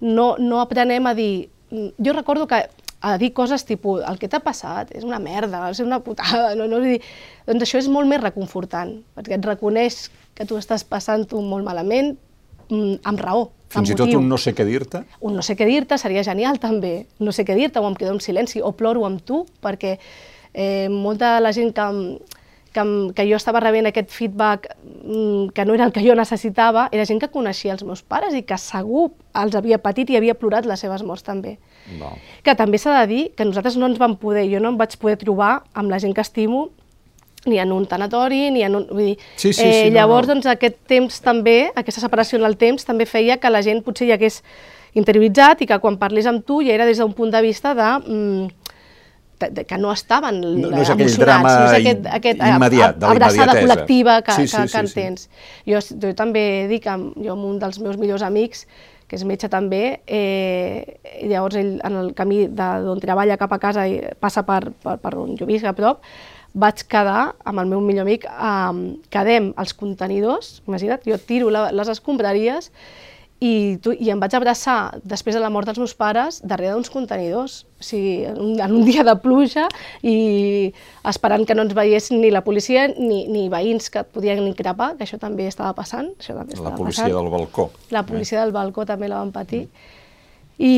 no, no aprenem a dir... Mm, jo recordo que a dir coses tipus, el que t'ha passat és una merda, és una putada, no, no, dir, doncs això és molt més reconfortant, perquè et reconeix que tu estàs passant-ho molt malament, mm, amb raó, Fins i tot un no sé què dir-te? Un no sé què dir-te seria genial també, no sé què dir-te, o em quedo en silenci, o ploro amb tu, perquè eh, molta de la gent que, que, que jo estava rebent aquest feedback mm, que no era el que jo necessitava, era gent que coneixia els meus pares i que segur els havia patit i havia plorat les seves morts també. No. Que també s'ha de dir que nosaltres no ens vam poder, jo no em vaig poder trobar amb la gent que estimo ni en un tanatori, ni en un... Vull dir, sí, sí, eh, sí, llavors, no, no. doncs, aquest temps també, aquesta separació en el temps, també feia que la gent potser hi hagués interioritzat i que quan parlés amb tu ja era des d'un punt de vista de... Mm, de, de, que no estaven no, no és aquell drama no és aquest, aquest, immediat, de abraçada col·lectiva que, sí, sí, que, que sí, entens. Sí. Jo, jo també dic, jo amb un dels meus millors amics, que és metge també, eh, llavors ell en el camí d'on treballa cap a casa i passa per, per, per on jo visc a prop, vaig quedar amb el meu millor amic, eh, quedem els contenidors, imagina't, jo tiro la, les escombraries i, tu, i em vaig abraçar després de la mort dels meus pares darrere d'uns contenidors, o sigui, en un, en un dia de pluja i esperant que no ens veiessin ni la policia ni, ni veïns que et podien increpar, que això també estava passant. Això també estava la policia passant. del balcó. La policia eh? del balcó també la van patir. I,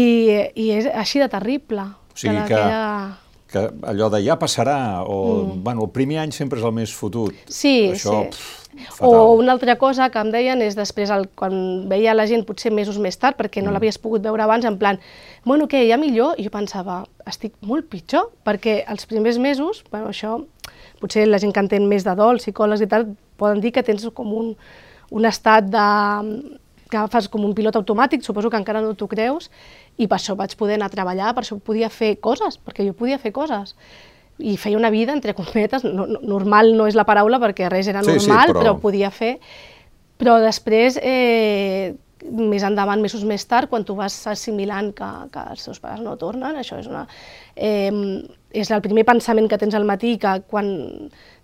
I és així de terrible. O sigui que, que, que allò de ja passarà, o mm. bueno, el primer any sempre és el més fotut. Sí, això, sí. Pff, Fatal. O una altra cosa que em deien és després, el, quan veia la gent potser mesos més tard, perquè no mm. l'havies pogut veure abans, en plan, bueno, què, ja millor? I jo pensava, estic molt pitjor, perquè els primers mesos, bueno, això, potser la gent que entén més de dol, psicòlegs i tal, poden dir que tens com un, un estat de que fas com un pilot automàtic, suposo que encara no t'ho creus, i per això vaig poder anar a treballar, per això podia fer coses, perquè jo podia fer coses. I feia una vida, entre cometes, no, no, normal no és la paraula perquè res era Sí, sí, normal, però- però... podia fer. Però després, eh, més endavant, mesos més tard, quan tu vas assimilant que, que els teus pares no tornen, això és una... Eh, és el primer pensament que tens al matí, que quan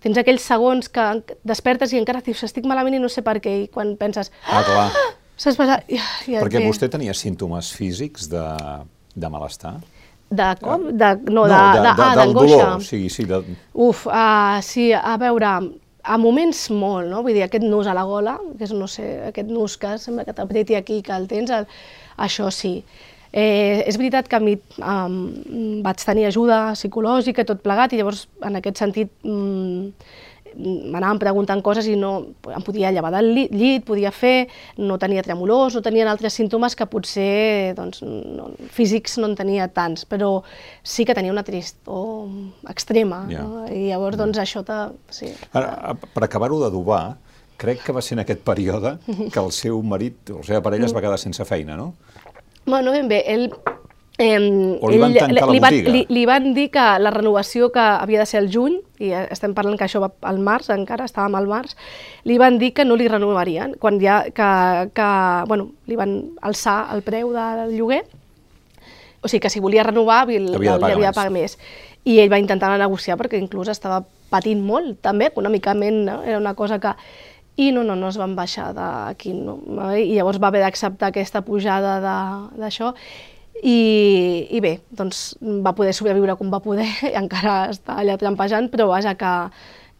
tens aquells segons que despertes i encara dius, estic malament i no sé per què, i quan penses, Ah, clar. saps passar... Ja, ja, Perquè ja. vostè tenia símptomes físics de, de malestar? De com? De, no, de, de, de, ah, d'angoixa. sí, sí, de, Uf, uh, sí, a veure, a moments molt, no? Vull dir, aquest nus a la gola, que és, no sé, aquest nus que sembla que t'apreti aquí, que el tens, el, això sí. Eh, és veritat que a mi um, vaig tenir ajuda psicològica i tot plegat, i llavors, en aquest sentit, mm, m'anaven preguntant coses i no em podia llevar del llit, podia fer, no tenia tremolors, no tenien altres símptomes que potser doncs, no, físics no en tenia tants, però sí que tenia una tristor extrema. Ja. No? I llavors doncs, això te, sí, Ara, per acabar-ho d'adobar, crec que va ser en aquest període que el seu marit, o la seva parella, es va quedar sense feina, no? Bueno, ben bé, ell... Eh, O li van tancar la li, van, botiga? li, li van dir que la renovació que havia de ser el juny, i estem parlant que això va al març, encara estàvem al març, li van dir que no li renovarien, quan ja que, que bueno, li van alçar el preu del lloguer, o sigui que si volia renovar havia, Havia de pagar havia de pagar més. I ell va intentar negociar perquè inclús estava patint molt també, econòmicament, no? era una cosa que... I no, no, no es van baixar d'aquí, no? i llavors va haver d'acceptar aquesta pujada de- d'això, i, i bé, doncs va poder sobreviure com va poder, i encara està allà trampejant, però vaja, que,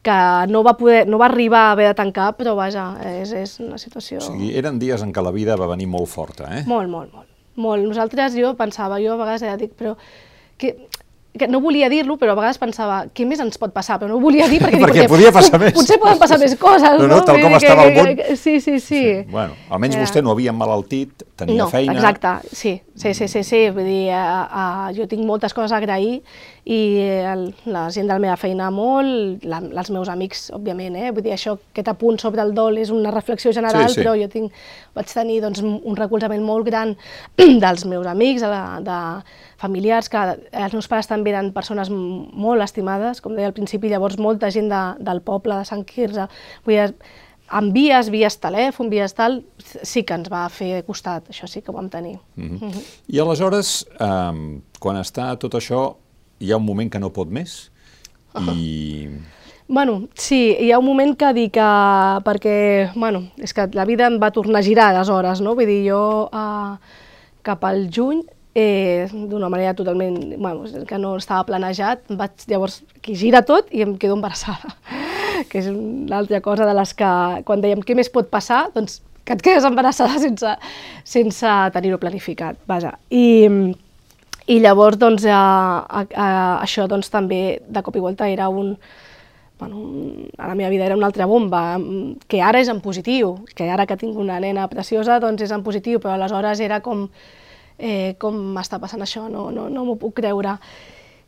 que no, va poder, no va arribar a haver de tancar, però vaja, és, és una situació... O sigui, eren dies en què la vida va venir molt forta, eh? Molt, molt, molt. Molt. Nosaltres, jo pensava, jo a vegades ja dic, però que, que no volia dir-lo, però a vegades pensava, què més ens pot passar? Però no ho volia dir perquè... dic, Perquè podia passar més. Potser poden passar més coses, No, no? no, tal com dir que- estava el món. que- Sí, sí, sí. Bueno, almenys Ja. vostè no havia emmalaltit, tenia no, feina... exacte, sí, sí, sí, sí, sí. vull dir, a, a, jo tinc moltes coses a agrair i el, la gent de la meva feina molt, la, els meus amics, òbviament, eh? vull dir, això, aquest apunt sobre el dol és una reflexió general, Sí, sí. però jo tinc, vaig tenir doncs, un recolzament molt gran dels meus amics, de, de familiars, que els meus pares també eren persones molt estimades, com deia al principi, llavors molta gent de, del poble de Sant Quirze, vull dir, amb vies, vies telèfon, vies tal, sí que ens va fer costat, això sí que ho vam tenir. Mm -hmm. I aleshores, um, quan està tot això, hi ha un moment que no pot més i... Bueno, sí, hi ha un moment que dic que, perquè, bueno, és que la vida em va tornar a girar aleshores, no? Vull dir, jo eh, cap al juny, eh, d'una manera totalment, bueno, que no estava planejat, vaig, llavors aquí gira tot i em quedo embarassada, que és una altra cosa de les que, quan dèiem què més pot passar, doncs que et quedes embarassada sense, sense tenir-ho planificat, vaja. I, i llavors, doncs, a, a, a, això doncs, també de cop i volta era un, bueno, a la meva vida era una altra bomba, que ara és en positiu, que ara que tinc una nena preciosa doncs és en positiu, però aleshores era com, eh, com m'està passant això, no, no, no m'ho puc creure.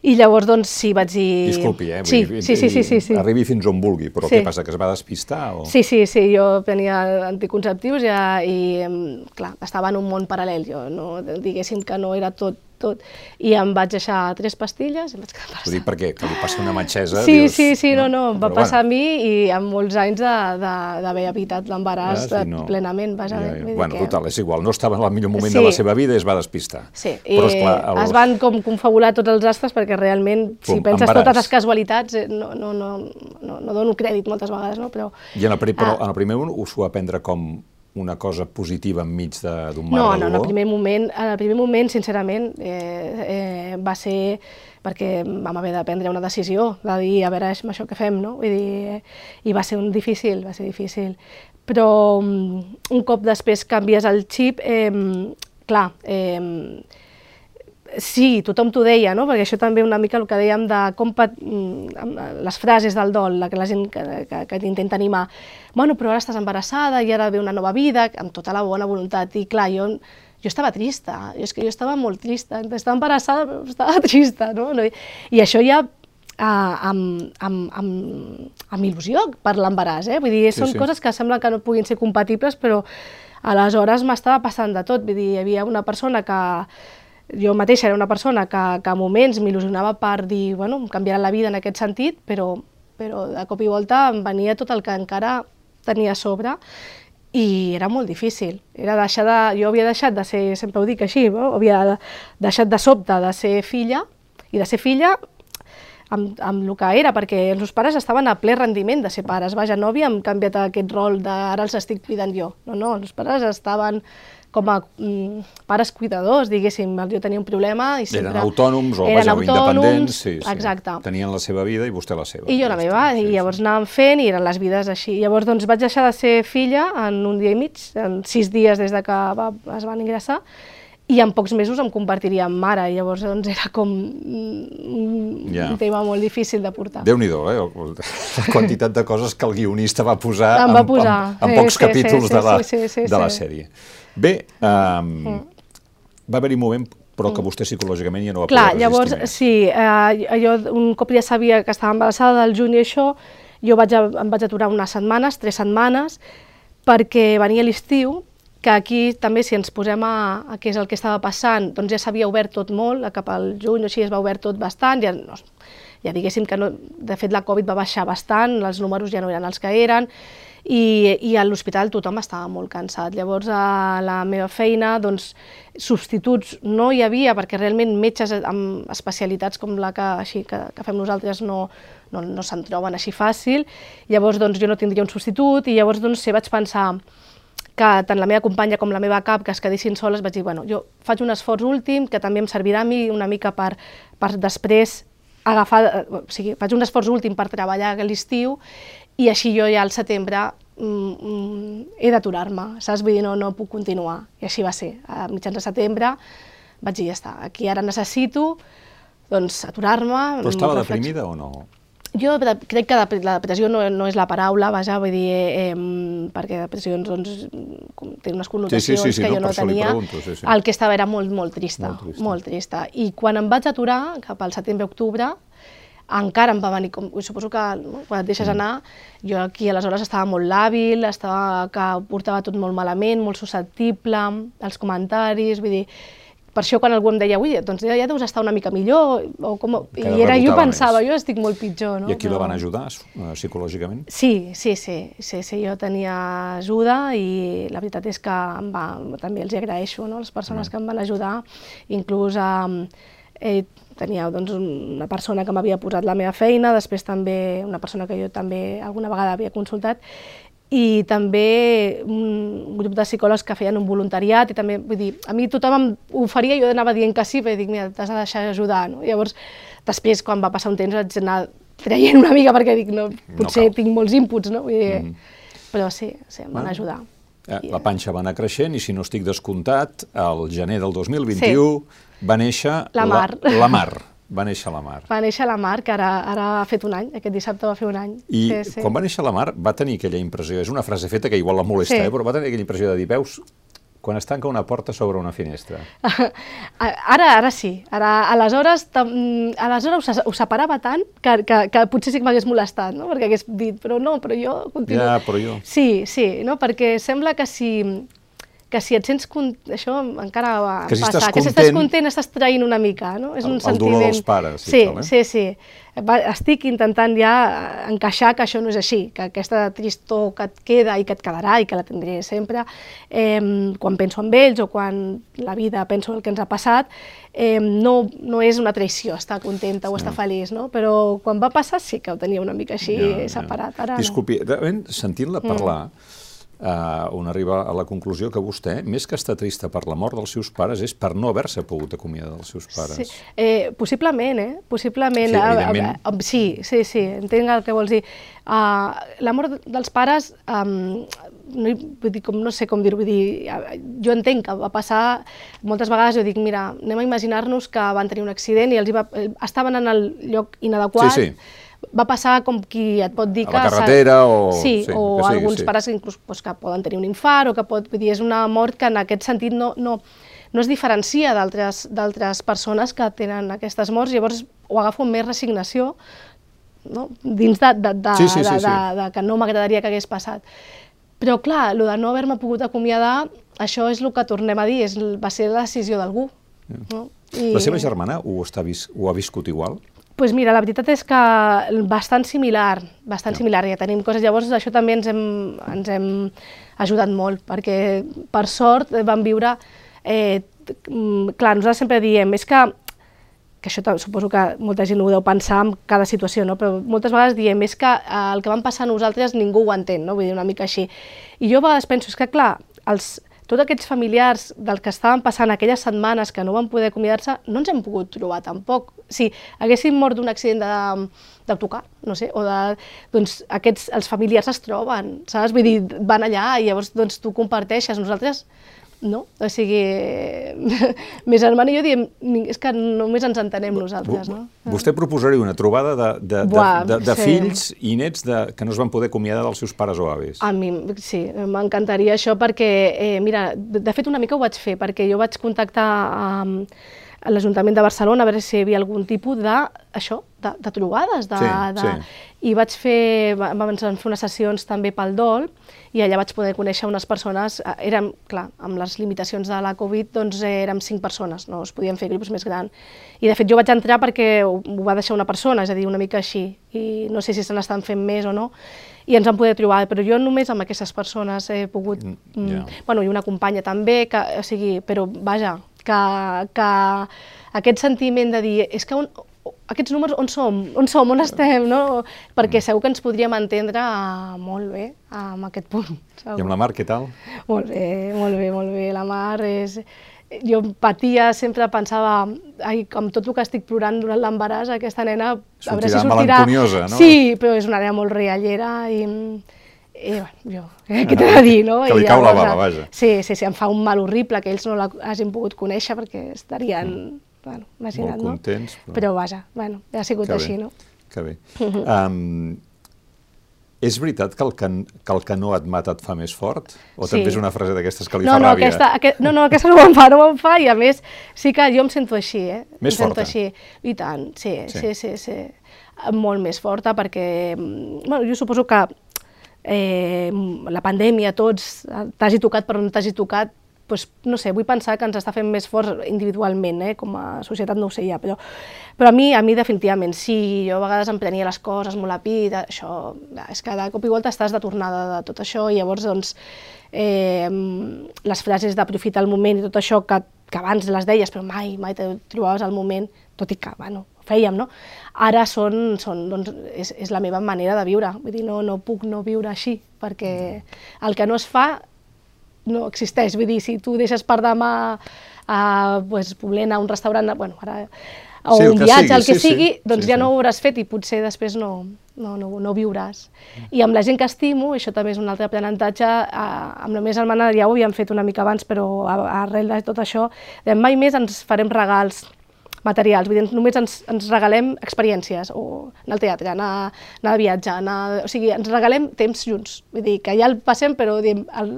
I llavors, doncs, sí, vaig dir... Disculpi, eh? Sí, dir, sí, sí, sí, sí, sí. Arribi fins on vulgui, però Sí. què passa, que es va despistar? O... Sí, sí, sí, jo tenia anticonceptius ja, i, clar, estava en un món paral·lel, jo no, diguéssim que no era tot, tot, i em vaig deixar tres pastilles i em vaig quedar Vull dir, embarassada. perquè que li passa una matxesa... Sí, dius, sí, sí, no, no, em va passar bueno, a mi i amb molts anys de- de- d'haver evitat l'embaràs ah, eh, plenament, vaja, Ja, ja. Bueno, que- total, és igual, no estava en el millor moment Sí. de la seva vida i es va despistar. Sí, Però, esclar, el... es van com confabular tots els astres perquè realment, si Pum, penses embaràs. totes les casualitats, eh, no, no, no, no, no dono crèdit moltes vegades, no? però... I en el, però Ah. en el primer moment us ho va prendre com una cosa positiva enmig d'un mar No, de no, en el dolor? primer moment, en el primer moment sincerament, eh, eh, va ser perquè vam haver de prendre una decisió, de dir, a veure, amb això què fem, no? Vull dir, eh, i va ser un difícil, va ser difícil. Però mm, un cop després canvies el xip, eh, clar, eh, Sí, tothom t'ho deia, no? perquè això també una mica el que dèiem de com pat... mm, amb les frases del dol, la que la gent que, que, que t'intenta animar. Bueno, però ara estàs embarassada i ara ve una nova vida, amb tota la bona voluntat. I clar, jo, jo estava trista, jo, és que jo estava molt trista, estava embarassada però estava trista. No? No? I això ja amb, amb, amb, amb il·lusió per l'embaràs, eh? Vull dir, Sí, són sí. coses que sembla que no puguin ser compatibles, però aleshores m'estava passant de tot. Vull dir, hi havia una persona que... Jo mateixa era una persona que, que a moments m'il·lusionava per dir, bueno, em canviarà la vida en aquest sentit, però, però de cop i volta em venia tot el que encara tenia a sobre i era molt difícil. Era deixar de, jo havia deixat de ser, sempre ho dic així, no? havia de- deixat de sobte de ser filla, i de ser filla amb, amb el que era, perquè els meus pares estaven a ple rendiment de ser pares. Vaja, no havíem canviat aquest rol de ara els estic cuidant jo. No, no, els pares estaven com a mm, pares cuidadors, diguéssim. Jo tenia un problema i sempre... Eren autònoms o eren vaja, autònoms, independents, sí, sí. Exacte. Tenien la seva vida i vostè la seva. I jo la meva, i llavors anàvem fent i eren les vides així. Llavors doncs vaig deixar de ser filla en un dia i mig, en sis dies des de que va, es van ingressar, i en pocs mesos em convertiria en mare, i llavors doncs era com mm, un tema molt difícil de portar. Déu-n'hi-do, eh? La quantitat de coses que el guionista va posar Em en, va posar, en, en sí, pocs sí, capítols sí, de, la, sí, sí, sí, de la sí. sèrie. Bé, um, va haver-hi un moment però que vostè psicològicament ja no va Mm. Clar, poder llavors, resistir més. sí, eh, jo un cop ja sabia que estava embarassada del juny i això, jo vaig, a, em vaig aturar unes setmanes, tres setmanes, perquè venia l'estiu, que aquí també si ens posem a, a què és el que estava passant, doncs ja s'havia obert tot molt, cap al juny o així es va obert tot bastant, ja, no, ja diguéssim que no, de fet la Covid va baixar bastant, els números ja no eren els que eren, i, i a l'hospital tothom estava molt cansat. Llavors, a la meva feina, doncs, substituts no hi havia, perquè realment metges amb especialitats com la que, així, que, que fem nosaltres no, no, no se'n troben així fàcil. Llavors, doncs, jo no tindria un substitut i llavors, doncs, sí, vaig pensar que tant la meva companya com la meva cap que es quedessin soles, vaig dir, bueno, jo faig un esforç últim que també em servirà a mi una mica per, per després agafar, eh, o sigui, faig un esforç últim per treballar a l'estiu i així jo ja al setembre mm, mm, he d'aturar-me, saps? Vull dir, no, no puc continuar. I així va ser. A mitjans de setembre vaig dir, ja està, aquí ara necessito doncs, aturar-me. Però estava reflex- deprimida o no? Jo crec que la depressió no, no és la paraula, vaja, vull dir, eh, perquè depressions doncs, té unes connotacions sí, sí, que no, jo no tenia. pregunto, sí, sí. El que estava era molt, molt trista, Molt trista. molt trista. I quan em vaig aturar, cap al setembre-octubre, encara em va venir, com, suposo que no, quan et deixes Mm. anar, jo aquí aleshores estava molt làbil, estava, que portava tot molt malament, molt susceptible, els comentaris, vull dir, per això quan algú em deia, ui, doncs ja, ja deus estar una mica millor, o com... Cada i era, jo pensava, més. jo estic molt pitjor, no? I aquí la Però- van ajudar eh, psicològicament? Sí, sí, sí, sí, sí, jo tenia ajuda i la veritat és que em va, també els hi agraeixo, no? les persones que em van ajudar, inclús eh, eh, tenia doncs, una persona que m'havia posat la meva feina, després també una persona que jo també alguna vegada havia consultat, i també un grup de psicòlegs que feien un voluntariat i també, vull dir, a mi tothom em oferia i jo anava dient que sí, perquè dic, mira, t'has de deixar ajudar, no? Llavors, després, quan va passar un temps, vaig anar traient una mica perquè dic, no, potser cal. tinc molts inputs, no? Vull dir, Mhm. Però sí, sí, em van Bueno. ajudar. Eh, La panxa va anar creixent i, si no estic descomptat, al gener del 2021 va néixer... La Mar. La, la Mar. Va néixer la Mar. Va néixer la Mar, que ara, ara ha fet un any, aquest dissabte va fer un any. I sí, sí. quan va néixer la Mar va tenir aquella impressió, és una frase feta que igual la molesta, Sí. eh, però va tenir aquella impressió de dir, veus, quan es tanca una porta s'obre una finestra. Ara, ara sí. Ara, aleshores, tam- aleshores ho, ho separava tant que, que, que potser sí que m'hagués molestat, no? perquè hagués dit, però no, però jo continuo... Ja, però jo... Sí, sí, no? perquè sembla que si, que si et sents... Con... Això encara va Que si passar. estàs que si estàs content- content estàs traint una mica, no? És El- un el sentiment... dolor dels pares Sí, tal, eh? sí, sí. Va, estic intentant ja encaixar que això no és així, que aquesta tristor que et queda i que et quedarà i que la tindré sempre, eh, quan penso en ells o quan la vida penso el que ens ha passat, eh, no, no és una traïció estar contenta o estar feliç, no? Però quan va passar sí que ho tenia una mica així separat. Ara no. Disculpi, realment, sentint-la parlar, uh, on arriba a la conclusió que vostè, més que estar trista per la mort dels seus pares, és per no haver-se pogut acomiadar dels seus pares. Sí, eh, possiblement, eh? Possiblement. Sí, evidentment. sí, sí, sí, entenc el que vols dir. Uh, la mort dels pares, um, no, vull dir, com, no sé com dir-ho, vull dir, jo entenc que va passar, moltes vegades jo dic, mira, anem a imaginar-nos que van tenir un accident i els va, eh, estaven en el lloc inadequat, Sí, sí. Va passar com qui et pot dir A que... la s'ha- carretera o- Sí, sí, o que sigui, alguns sí. pares inclús doncs, que poden tenir un infart o que pot... Vull dir, és una mort que en aquest sentit no, no, no es diferencia d'altres persones que tenen aquestes morts, llavors ho agafo amb més resignació, no? dins de, de, de, Sí, sí, sí, de, de, sí. de que no m'agradaria que hagués passat. Però clar, el de no haver-me pogut acomiadar, això és el que tornem a dir, és, va ser la decisió d'algú. No? I... La seva germana ho, està ho ha viscut igual? Pues mira, la veritat és que bastant similar, bastant Ja. similar, ja tenim coses. Llavors, això també ens hem, ens hem ajudat molt, perquè per sort vam viure... Eh, mm, clar, nosaltres sempre diem, és que que això suposo que molta gent ho deu pensar en cada situació, no? però moltes vegades diem és que eh, el que van passar a nosaltres ningú ho entén, no? vull dir, una mica així. I jo a vegades penso, és que clar, els, tots aquests familiars dels que estaven passant aquelles setmanes que no van poder acomiadar-se, no ens hem pogut trobar tampoc. Si haguéssim mort d'un accident de- d'autocar, no sé, o de, doncs aquests, els familiars es troben, saps? Vull dir, van allà i llavors doncs, tu comparteixes. Nosaltres no? O sigui, mes germana i jo diem, "Ni- és que només ens entenem nosaltres, no? Vostè proposaria una trobada de, de, de, Buah, de, de sí. fills i nets de, que no es van poder acomiadar dels seus pares o avis. A mi, sí, m'encantaria això perquè, eh, mira, de, de fet una mica ho vaig fer, perquè jo vaig contactar amb a l'Ajuntament de Barcelona a veure si hi havia algun tipus de, això, de, de trobades, de, Sí, de, sí. i vaig fer, va- vam fer unes sessions també pel DOL, i allà vaig poder conèixer unes persones, eh, érem, clar, amb les limitacions de la Covid, doncs eh, érem cinc persones, no es podien fer grups més grans. I de fet jo vaig entrar perquè ho, ho va deixar una persona, és a dir, una mica així, i no sé si se n'estan fent més o no, i ens vam poder trobar, però jo només amb aquestes persones he pogut... Mm, Mm, ja. bueno, i una companya també, que, o sigui, però vaja, que, que aquest sentiment de dir, és que on, aquests números on som, on som, on estem, no? Mm. Perquè segur que ens podríem entendre molt bé amb aquest punt. Segur. I amb la Mar, què tal? Molt bé, molt bé, molt bé. La Mar és... Jo patia, sempre pensava, ai, amb tot el que estic plorant durant l'embaràs, aquesta nena, a veure si Sortirà sortirà... malenconiosa, no? Sí, però és una nena molt riallera i... I, bueno, jo, eh, què t'he de dir, no? Que li cau la bava, vaja. Sí, sí, sí, em fa un mal horrible que ells no l'hagin pogut conèixer perquè estarien, bueno, imagina't, Molt no? contents, però- Però vaja, bueno, ja ha sigut Que bé, així, no? Que bé. Um, és veritat que el, que, que el que no et mata et fa més fort? O Sí. també és una frase d'aquestes que li No, fa no, ràbia? aquesta, aquest, no, no, aquesta no me'n fa, no me'n fa, i a més sí que jo em sento així, eh? Més em sento forta. així, i tant, sí, Sí. sí, sí, sí, molt més forta perquè, mm, bueno, jo suposo que eh, la pandèmia, tots, t'hagi tocat però no t'hagi tocat, doncs, no sé, vull pensar que ens està fent més forts individualment, eh? com a societat no ho sé ja, però, però a mi, a mi definitivament sí, jo a vegades em prenia les coses molt a pit, això, és que de cop i volta estàs de tornada de tot això i llavors doncs eh, les frases d'aprofitar el moment i tot això que, que abans les deies però mai, mai te trobaves al moment, tot i que, bueno, fèiem, no? Ara són, són doncs, és, és la meva manera de viure, vull dir, no, no puc no viure així, perquè el que no es fa no existeix, vull dir, si tu deixes per demà a pues, Poblena, a un restaurant, bueno, ara, o Sí, un viatge, sigui, el que sí, sí. sigui, doncs Sí, ja sí. no ho hauràs fet i potser després no, no, no, no viuràs. I amb la gent que estimo, això també és un altre aprenentatge, eh, amb la meva germana ja ho havíem fet una mica abans, però arrel de tot això, mai més ens farem regals materials, vull dir, només ens, ens regalem experiències, o anar al teatre, anar, anar de viatge, anar, o sigui, ens regalem temps junts, vull dir, que ja el passem, però diem, el,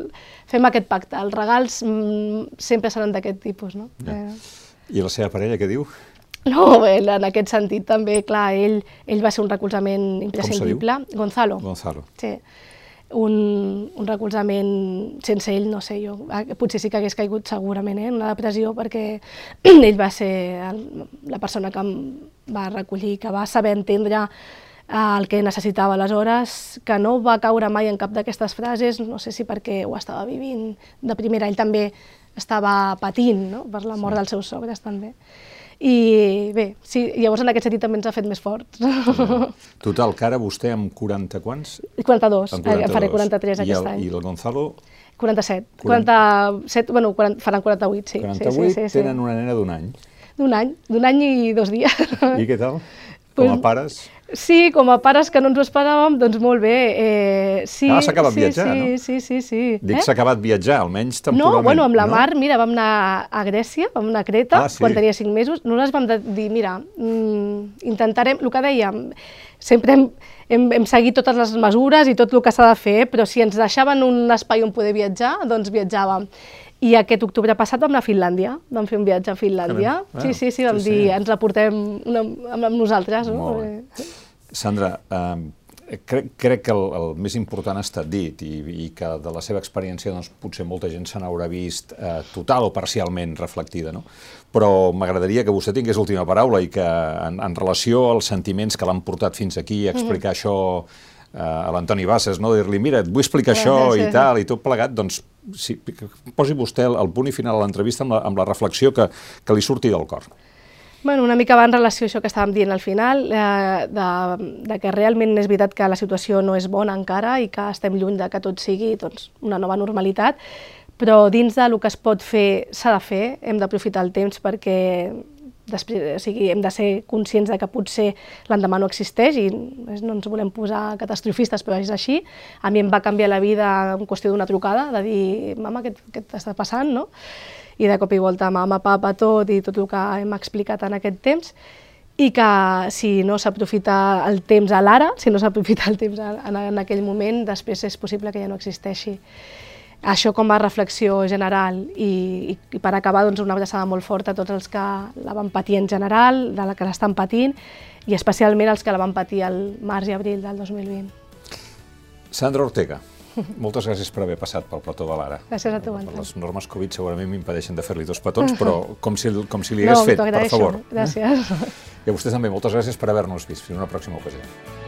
fem aquest pacte, els regals mm, sempre seran d'aquest tipus, no? Ja. Eh, I la seva parella què diu? no, bé, en aquest sentit també, clar, ell, ell va ser un recolzament imprescindible. Gonzalo. Gonzalo. Sí. Un, un recolzament sense ell, no sé, jo, ah, potser sí que hagués caigut segurament eh, en una depressió perquè ell va ser el, la persona que em va recollir, que va saber entendre eh, el que necessitava aleshores, que no va caure mai en cap d'aquestes frases, no sé si perquè ho estava vivint de primera, ell també estava patint no? per la mort dels seus sogres també. I bé, sí, llavors en aquest sentit també ens ha fet més forts. Total, que ara vostè amb 40 quants? 42, Amb eh, faré 43 I aquest el, any. I el Gonzalo, 47, 47, bueno, 40, faran 48, sí. 48, sí, sí, sí, sí. tenen una nena d'un any. D'un any, d'un any i dos dies. I què tal? Com a pares? Sí, com a pares que no ens ho esperàvem, doncs molt bé. Eh, sí, Ah, s'ha acabat sí, viatjar, sí, no? Sí, sí, sí. Dic, s'ha acabat viatjar, almenys No, temporalment. bueno, amb la no? Mar, mira, vam anar a Grècia, vam anar a Creta, Ah, sí? quan tenia cinc mesos. Nosaltres vam dir, mira, mm, intentarem, el que dèiem, sempre hem, hem, hem seguit totes les mesures i tot el que s'ha de fer, però si ens deixaven un espai on poder viatjar, doncs viatjàvem. I aquest octubre passat vam anar a Finlàndia, vam fer un viatge a Finlàndia. Caram, Sí, sí, sí, vam sí, sí. dir, ens la portem una, amb, amb nosaltres. No? Molt bé. Sandra, eh, crec, crec que el, el més important ha estat dit i, i que de la seva experiència doncs, potser molta gent se n'haurà vist eh, total o parcialment reflectida, no? però m'agradaria que vostè tingués l'última paraula i que en, en relació als sentiments que l'han portat fins aquí a explicar mm -hmm. això eh, a l'Antoni Bassas, no? dir-li, mira, et vull explicar sí, això sí, i tal, i tot plegat, doncs sí, posi vostè el, el punt i final a l'entrevista amb, la, amb la reflexió que, que li surti del cor. Bueno, una mica va en relació això que estàvem dient al final, eh, de, de que realment és veritat que la situació no és bona encara i que estem lluny de que tot sigui doncs, una nova normalitat, però dins del que es pot fer s'ha de fer, hem d'aprofitar el temps perquè després, o sigui, hem de ser conscients de que potser l'endemà no existeix i no ens volem posar catastrofistes, però és així. A mi em va canviar la vida en qüestió d'una trucada, de dir, mama, què, què t'està passant, no? I de cop i volta mama, papa, tot i tot el que hem explicat en aquest temps i que si no s'aprofita el temps a l'ara, si no s'aprofita el temps en, en aquell moment, després és possible que ja no existeixi. Això com a reflexió general i, i, per acabar doncs, una abraçada molt forta a tots els que la van patir en general, de la que l'estan patint i especialment els que la van patir al març i abril del 2020. Sandra Ortega, moltes gràcies per haver passat pel plató de l'Ara. Gràcies a tu, Anton. Les normes Covid segurament m'impedeixen de fer-li dos petons, però com si, com si li hagués no, fet, per favor. Gràcies. I a vostès també, moltes gràcies per haver-nos vist. Fins una pròxima ocasió.